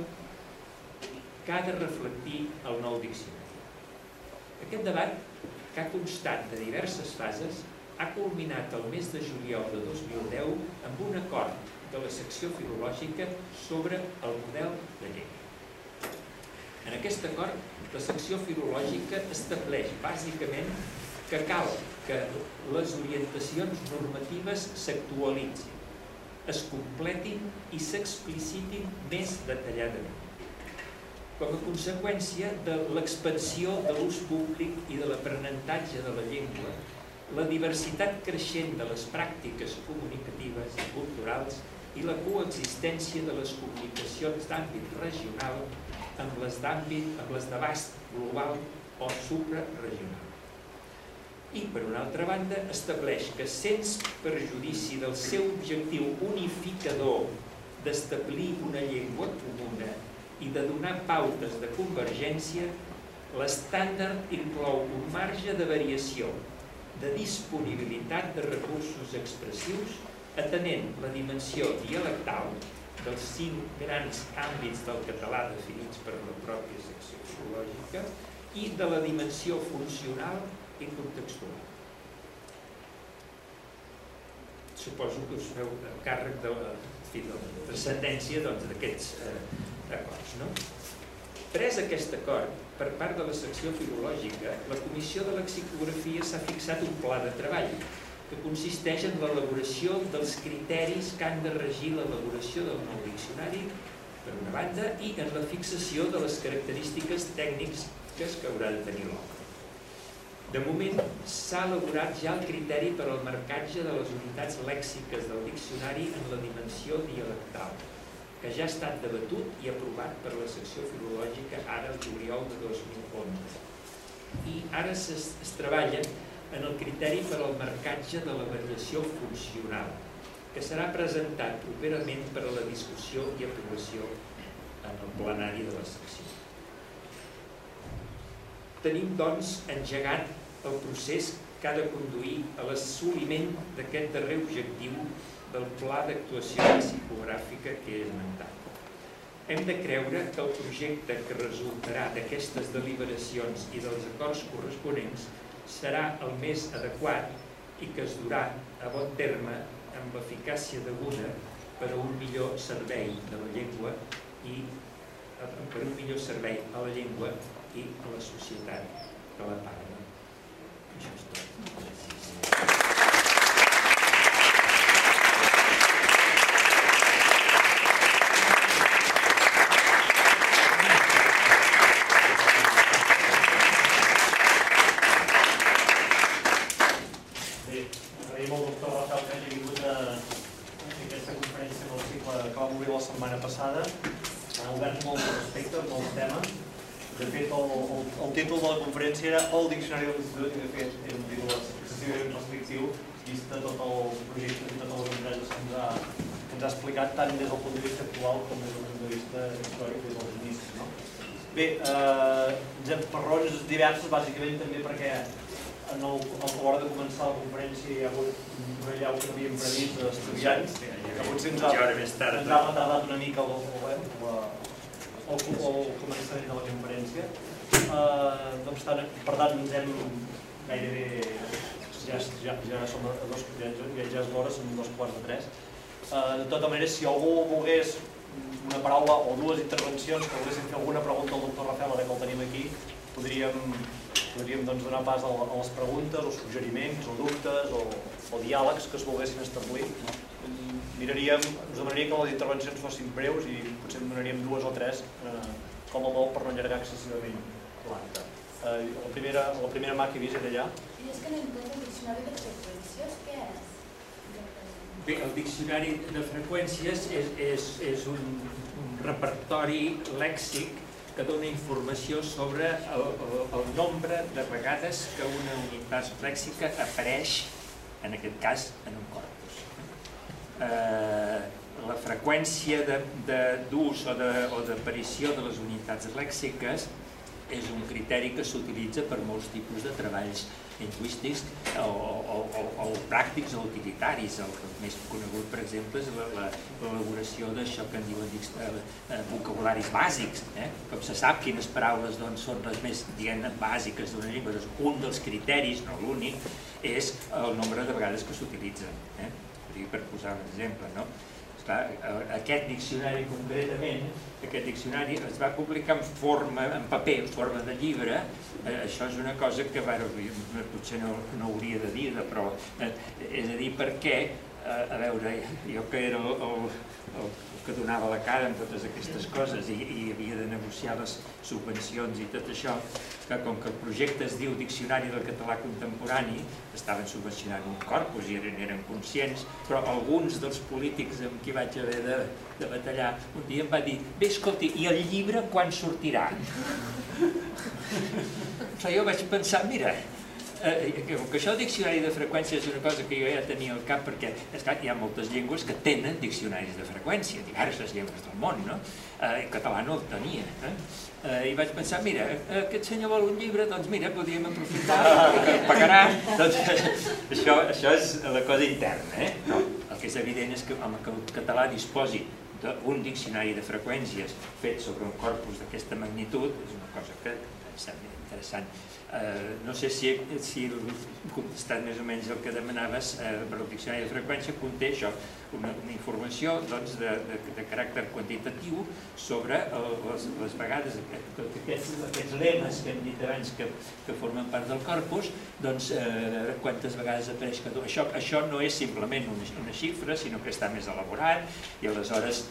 que ha de reflectir el nou diccionari. Aquest debat, que ha constat de diverses fases, ha culminat el mes de juliol de 2010 amb un acord de la secció filològica sobre el model de llengua. En aquest acord, la secció filològica estableix bàsicament que cal que les orientacions normatives s'actualitzin, es completin i s'explicitin més detalladament. Com a conseqüència de l'expansió de l'ús públic i de l'aprenentatge de la llengua, la diversitat creixent de les pràctiques comunicatives i culturals i la coexistència de les comunicacions d'àmbit regional amb les d'àmbit, amb les d'abast global o supraregional. I, per una altra banda, estableix que, sens perjudici del seu objectiu unificador d'establir una llengua comuna i de donar pautes de convergència, l'estàndard inclou un marge de variació, de disponibilitat de recursos expressius atenent la dimensió dialectal dels cinc grans àmbits del català definits per la pròpia secció filològica i de la dimensió funcional i contextual. suposo que us feu càrrec de la, de la transcendència doncs, d'aquests doncs, eh, acords. No? Pres aquest acord, per part de la secció filològica, la Comissió de Lexicografia s'ha fixat un pla de treball que consisteix en l'elaboració dels criteris que han de regir l'elaboració del nou diccionari, per una banda, i en la fixació de les característiques tècniques que haurà de tenir l'obra. De moment, s'ha elaborat ja el criteri per al marcatge de les unitats lèxiques del diccionari en la dimensió dialectal, que ja ha estat debatut i aprovat per la secció filològica ara el juliol de 2011. I ara es, es treballa en el criteri per al marcatge de la variació funcional, que serà presentat properament per a la discussió i aprovació en el plenari de la secció. Tenim, doncs, engegat el procés que ha de conduir a l'assoliment d'aquest darrer objectiu del pla d'actuació psicogràfica que he esmentat. Hem de creure que el projecte que resultarà d'aquestes deliberacions i dels acords corresponents serà el més adequat i que es durà a bon terme amb l'eficàcia deguda per a un millor servei de la llengua i per un millor servei a la llengua i a la societat que la parla. Setmana passada. Han obert molt respecte, molts temes. De fet, el, el, el títol de la conferència era El Diccionari de l'Institut, i de fet és un títol excessivament restrictiu, vista tot el projecte i totes les empreses que ens ha, que ens ha explicat, tant des del punt de vista actual com des del punt de vista històric des dels inicis. No? Bé, eh, per raons diverses, bàsicament també perquè en el, a l'hora de començar la conferència hi ha hagut un rellau que havíem previst d'estudiants, que potser ens ha, ens ha retardat una mica el, el, el, o, el començament de la conferència. Uh, no obstant, per tant, ens hem gairebé... Ja, ja, ja som a dos, ja, ja és l'hora, són dos quarts de tres. Uh, de tota manera, si algú volgués una paraula o dues intervencions, que volguessin fer alguna pregunta al doctor Rafael, ara que el tenim aquí, podríem, podríem doncs, donar pas a, les preguntes, o suggeriments, o dubtes, o, o diàlegs que es volguessin establir miraríem, us demanaria que les intervencions fossin breus i potser en donaríem dues o tres eh, com a molt per no allargar excessivament l'acte. Eh, la, primera, la primera mà que he vist era allà. I és que no entenc el diccionari de freqüències, què és? Bé, el diccionari de freqüències és, és, és un, un repertori lèxic que dona informació sobre el, el, el nombre de vegades que una unitat lèxica apareix, en aquest cas, en un corpus eh, la freqüència d'ús o d'aparició de, de les unitats lèxiques és un criteri que s'utilitza per molts tipus de treballs lingüístics o, o, o, o pràctics o utilitaris. El més conegut, per exemple, és l'elaboració d'això que en diuen eh, eh, vocabularis bàsics. Eh? Com se sap quines paraules doncs, són les més diguem, bàsiques d'una llengua, doncs, un dels criteris, no l'únic, és el nombre de vegades que s'utilitzen. Eh? Per posar un exemple. No? Esclar, aquest diccionari concretament, aquest diccionari es va publicar en forma, en paper, en forma de llibre, eh, això és una cosa que bueno, potser no, no hauria de dir, però eh, és a dir, perquè, eh, a veure, jo que era el, el, el que donava la cara en totes aquestes coses i, i havia de negociar les subvencions i tot això, que com que el projecte es diu Diccionari del Català Contemporani, estaven subvencionant un corpus i eren, eren conscients, però alguns dels polítics amb qui vaig haver de, de batallar un dia em va dir, bé, escolti, i el llibre quan sortirà? Però jo vaig pensar, mira, eh, que, que això del diccionari de freqüència és una cosa que jo ja tenia al cap perquè esclar, hi ha moltes llengües que tenen diccionaris de freqüència, diverses llengües del món, no? Eh, el català no el tenia. Eh? Eh, I vaig pensar, mira, eh, aquest senyor vol un llibre, doncs mira, podríem aprofitar, que el pagarà. Doncs, això, això és la cosa interna, eh? No, el que és evident és que, home, que el català disposi d'un diccionari de freqüències fet sobre un corpus d'aquesta magnitud és una cosa que sembla interessant. Eh, no sé si, si he contestat més o menys el que demanaves, eh, però diccionari de freqüència conté això, una, informació doncs, de, de, caràcter quantitatiu sobre les, les vegades, aquests, aquests lemes que hem dit abans que, que formen part del corpus, doncs eh, quantes vegades apareix cada Això, això no és simplement una, una xifra, sinó que està més elaborat i aleshores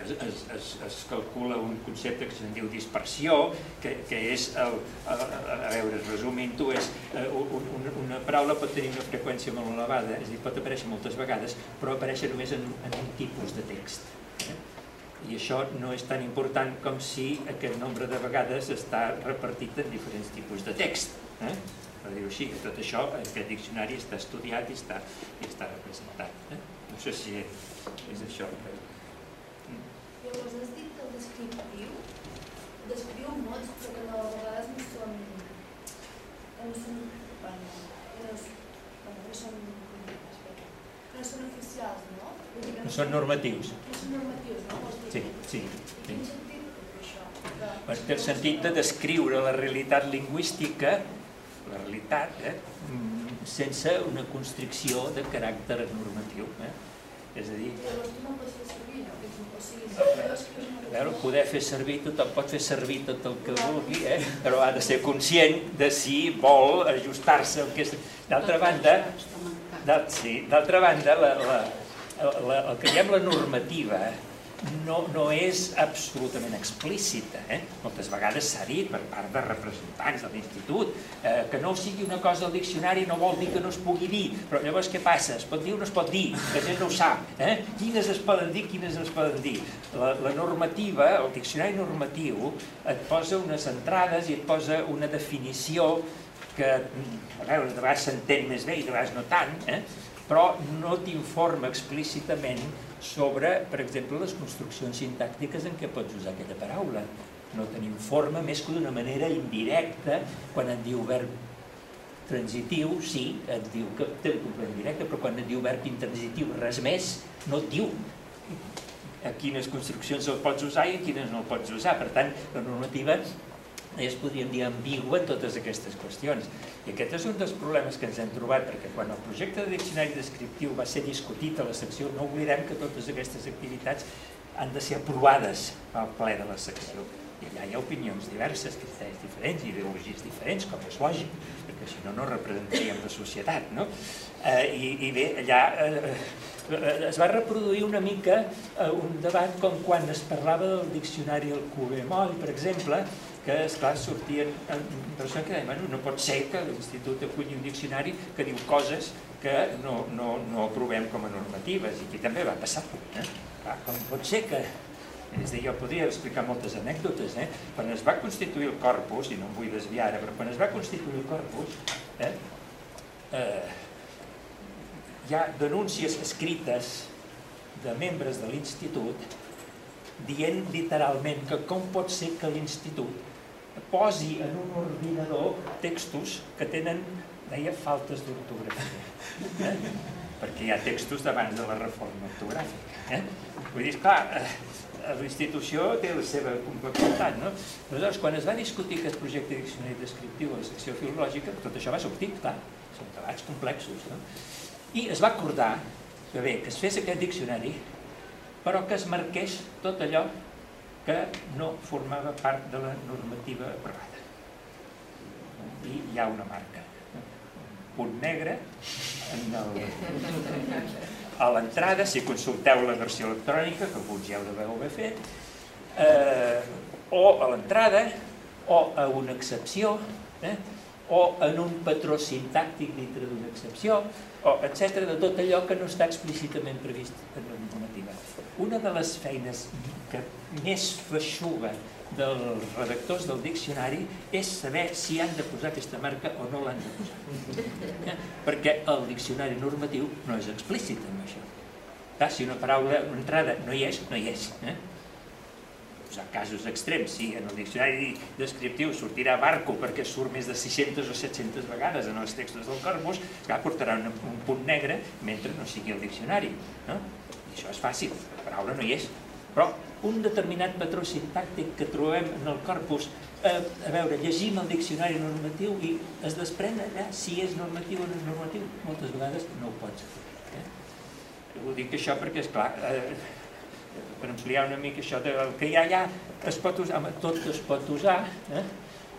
es, es, es calcula un concepte que se'n diu dispersió, que, que és, el, a, a veure, resumint-ho, és eh, un, una paraula pot tenir una freqüència molt elevada, és a dir, pot aparèixer moltes vegades, però apareix només en, en un tipus de text. Eh? I això no és tan important com si aquest nombre de vegades està repartit en diferents tipus de text. Eh? per dir-ho així, tot això, aquest diccionari està estudiat i està, i està representat. Eh? No sé si és això. Llavors has dit que el descriptiu descriu mots però a vegades no són no són bueno, no, bueno, no són no són oficials, no? No són normatius. No són normatius, no? Sí, sí. Sí. el sentit de descriure la realitat lingüística, la realitat, eh, mm, sense una constricció de caràcter normatiu. Eh? És a dir, Llavors tu no pots fer veure, poder fer servir, tothom pot fer servir tot el que vulgui, eh? però ha de ser conscient de si vol ajustar-se al que és... D'altra banda, sí, d'altra banda, la, la, la, el que diem la normativa no, no és absolutament explícita. Eh? Moltes vegades s'ha dit per part de representants de l'institut eh, que no sigui una cosa al diccionari no vol dir que no es pugui dir, però llavors què passa? Es pot dir o no es pot dir? La gent no ho sap. Eh? Quines es poden dir, quines es poden dir? La, la normativa, el diccionari normatiu, et posa unes entrades i et posa una definició que, a veure, de vegades s'entén més bé i de vegades no tant, eh? però no t'informa explícitament sobre, per exemple, les construccions sintàctiques en què pots usar aquella paraula. No te n'informa més que d'una manera indirecta, quan et diu verb transitiu, sí, et diu que té un complement directe, però quan et diu verb intransitiu, res més, no et diu a quines construccions el pots usar i a quines no el pots usar. Per tant, la normativa és, podríem dir, ambigua en totes aquestes qüestions. I aquest és un dels problemes que ens hem trobat, perquè quan el projecte de diccionari descriptiu va ser discutit a la secció, no oblidem que totes aquestes activitats han de ser aprovades al ple de la secció. I allà hi ha opinions diverses, criteris diferents, ideologies diferents, com és lògic, perquè si no, no representaríem la societat, no? Eh, i, I bé, allà eh, eh, es va reproduir una mica eh, un debat com quan es parlava del diccionari Alcover Moll, per exemple, que, esclar, sortien persones que deien, bueno, no pot ser que l'Institut aculli un diccionari que diu coses que no, no, no aprovem com a normatives, i aquí també va passar. Eh? Clar, com pot ser que és a dir, jo podria explicar moltes anècdotes, eh? quan es va constituir el corpus, i no em vull desviar ara, però quan es va constituir el corpus, eh? Eh, hi ha denúncies escrites de membres de l'institut dient literalment que com pot ser que l'institut posi en un ordinador textos que tenen, deia, faltes d'ortografia. Eh? Perquè hi ha textos d'abans de la reforma ortogràfica. Eh? Vull dir, clar, eh, la institució té la seva complexitat, no? Aleshores, quan es va discutir aquest projecte de diccionari descriptiu a la secció filològica, tot això va sortir, clar, són debats complexos, no? I es va acordar que bé, que es fes aquest diccionari, però que es marqués tot allò que no formava part de la normativa aprovada. I hi ha una marca, un punt negre en el, a l'entrada, si consulteu la versió electrònica, que alguns ja ho deveu haver fet, eh, o a l'entrada, o a una excepció, eh, o en un patró sintàctic dintre d'una excepció, o etc de tot allò que no està explícitament previst en la normativa. Una de les feines que més feixuga dels redactors del diccionari és saber si han de posar aquesta marca o no l'han de posar. Eh? Perquè el diccionari normatiu no és explícit en això. Si una paraula, una entrada no hi és, no hi és. Eh? Posar casos extrems, si en el diccionari descriptiu sortirà barco perquè surt més de 600 o 700 vegades en els textos del corpus, clar, portarà un, un punt negre mentre no sigui el diccionari. No? I això és fàcil, la paraula no hi és. Però un determinat patró sintàctic que trobem en el corpus, eh, a veure, llegim el diccionari normatiu i es desprèn allà si és normatiu o no és normatiu. Moltes vegades no ho pots fer. Eh? Ho dic això perquè, és clar, eh, per ampliar una mica això del que hi ha allà, es pot usar, home, tot es pot usar, eh?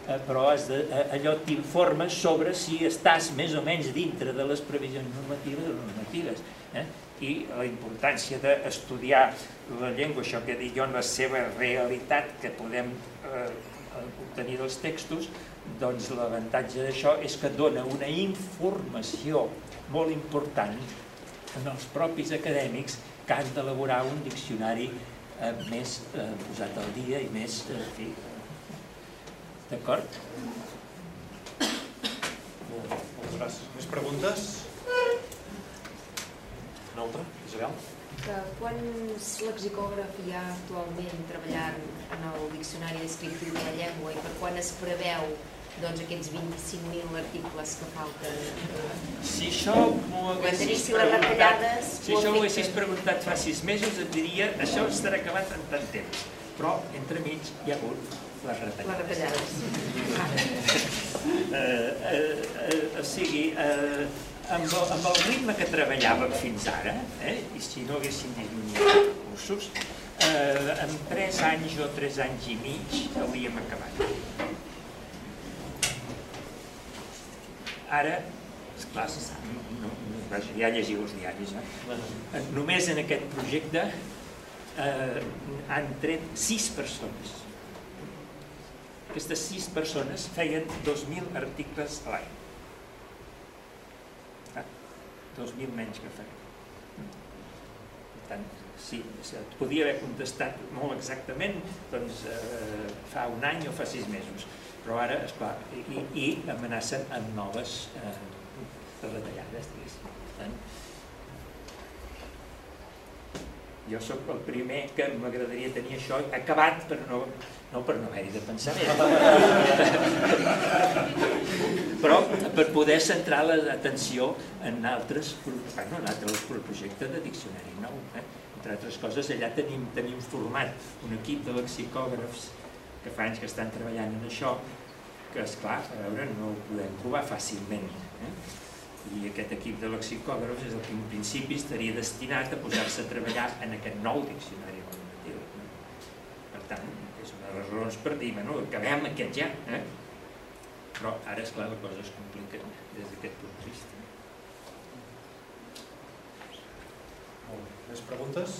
eh però de, eh, allò t'informa sobre si estàs més o menys dintre de les previsions normatives o normatives. Eh? I la importància d'estudiar la llengua, això que dic jo, en la seva realitat que podem eh, obtenir dels textos, doncs l'avantatge d'això és que dona una informació molt important en els propis acadèmics que han d'elaborar un diccionari eh, més eh, posat al dia i més... Eh, fi, D'acord? Moltes gràcies. Més preguntes? Una altra? Isabel? Que quants lexicògrafs hi ha actualment treballant en el Diccionari Descriptiu de la Llengua i per quan es preveu doncs, aquests 25.000 articles que falten? Si això m'ho haguessis si retallades... Si això ho haguessis preguntat fa sis mesos, et diria això estarà acabat en tant temps. Però, entremig, hi ha hagut les retallades. Les retallades. eh, eh, eh, o sigui, eh, amb, el, amb el ritme que treballàvem fins ara, eh, i si no haguéssim disminuït cursos, eh, en 3 anys o 3 anys i mig hauríem acabat. Ara, esclar, no, no, ja llegiu els diaris, eh? només en aquest projecte eh, han tret 6 persones. Aquestes 6 persones feien 2.000 articles a l'any. 2.000 menys que farem. Per tant, sí, et podia haver contestat molt exactament doncs, eh, fa un any o fa sis mesos, però ara, esclar, i, i amenacen amb noves eh, retallades, diguéssim. Per tant, jo sóc el primer que m'agradaria tenir això acabat per no, no per no haver-hi de pensar més. Però per poder centrar l'atenció en altres, bueno, en altres projectes de diccionari nou. Eh? Entre altres coses, allà tenim, tenim format un equip de lexicògrafs que fa anys que estan treballant en això, que, és clar, a veure, no ho podem trobar fàcilment. Eh? I aquest equip de lexicògrafs és el que en principi estaria destinat a posar-se a treballar en aquest nou diccionari normatiu. Per tant, és una de les raons per dir, bueno, acabem aquest ja, eh? però ara, és clar la cosa es complica des d'aquest punt de vista. Molt bé. Més preguntes?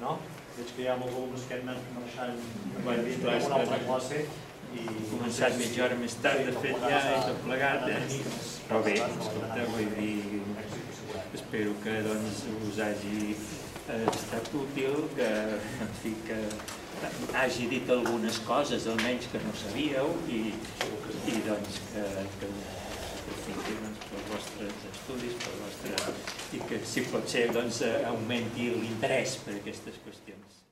No? Veig que hi ha molts alumnes que han anat marxant clar, és una altra classe i... Començat mitja hora més tard, de fet, ja he tot plegat, eh? però bé, escolta, vull dir, espero que doncs, us hagi eh, estat útil, que, en fi, que hagi dit algunes coses, almenys que no sabíeu, i, i doncs que, que aprofiti doncs, pels vostres estudis, pel vostre, i que si pot ser doncs, augmenti l'interès per aquestes qüestions.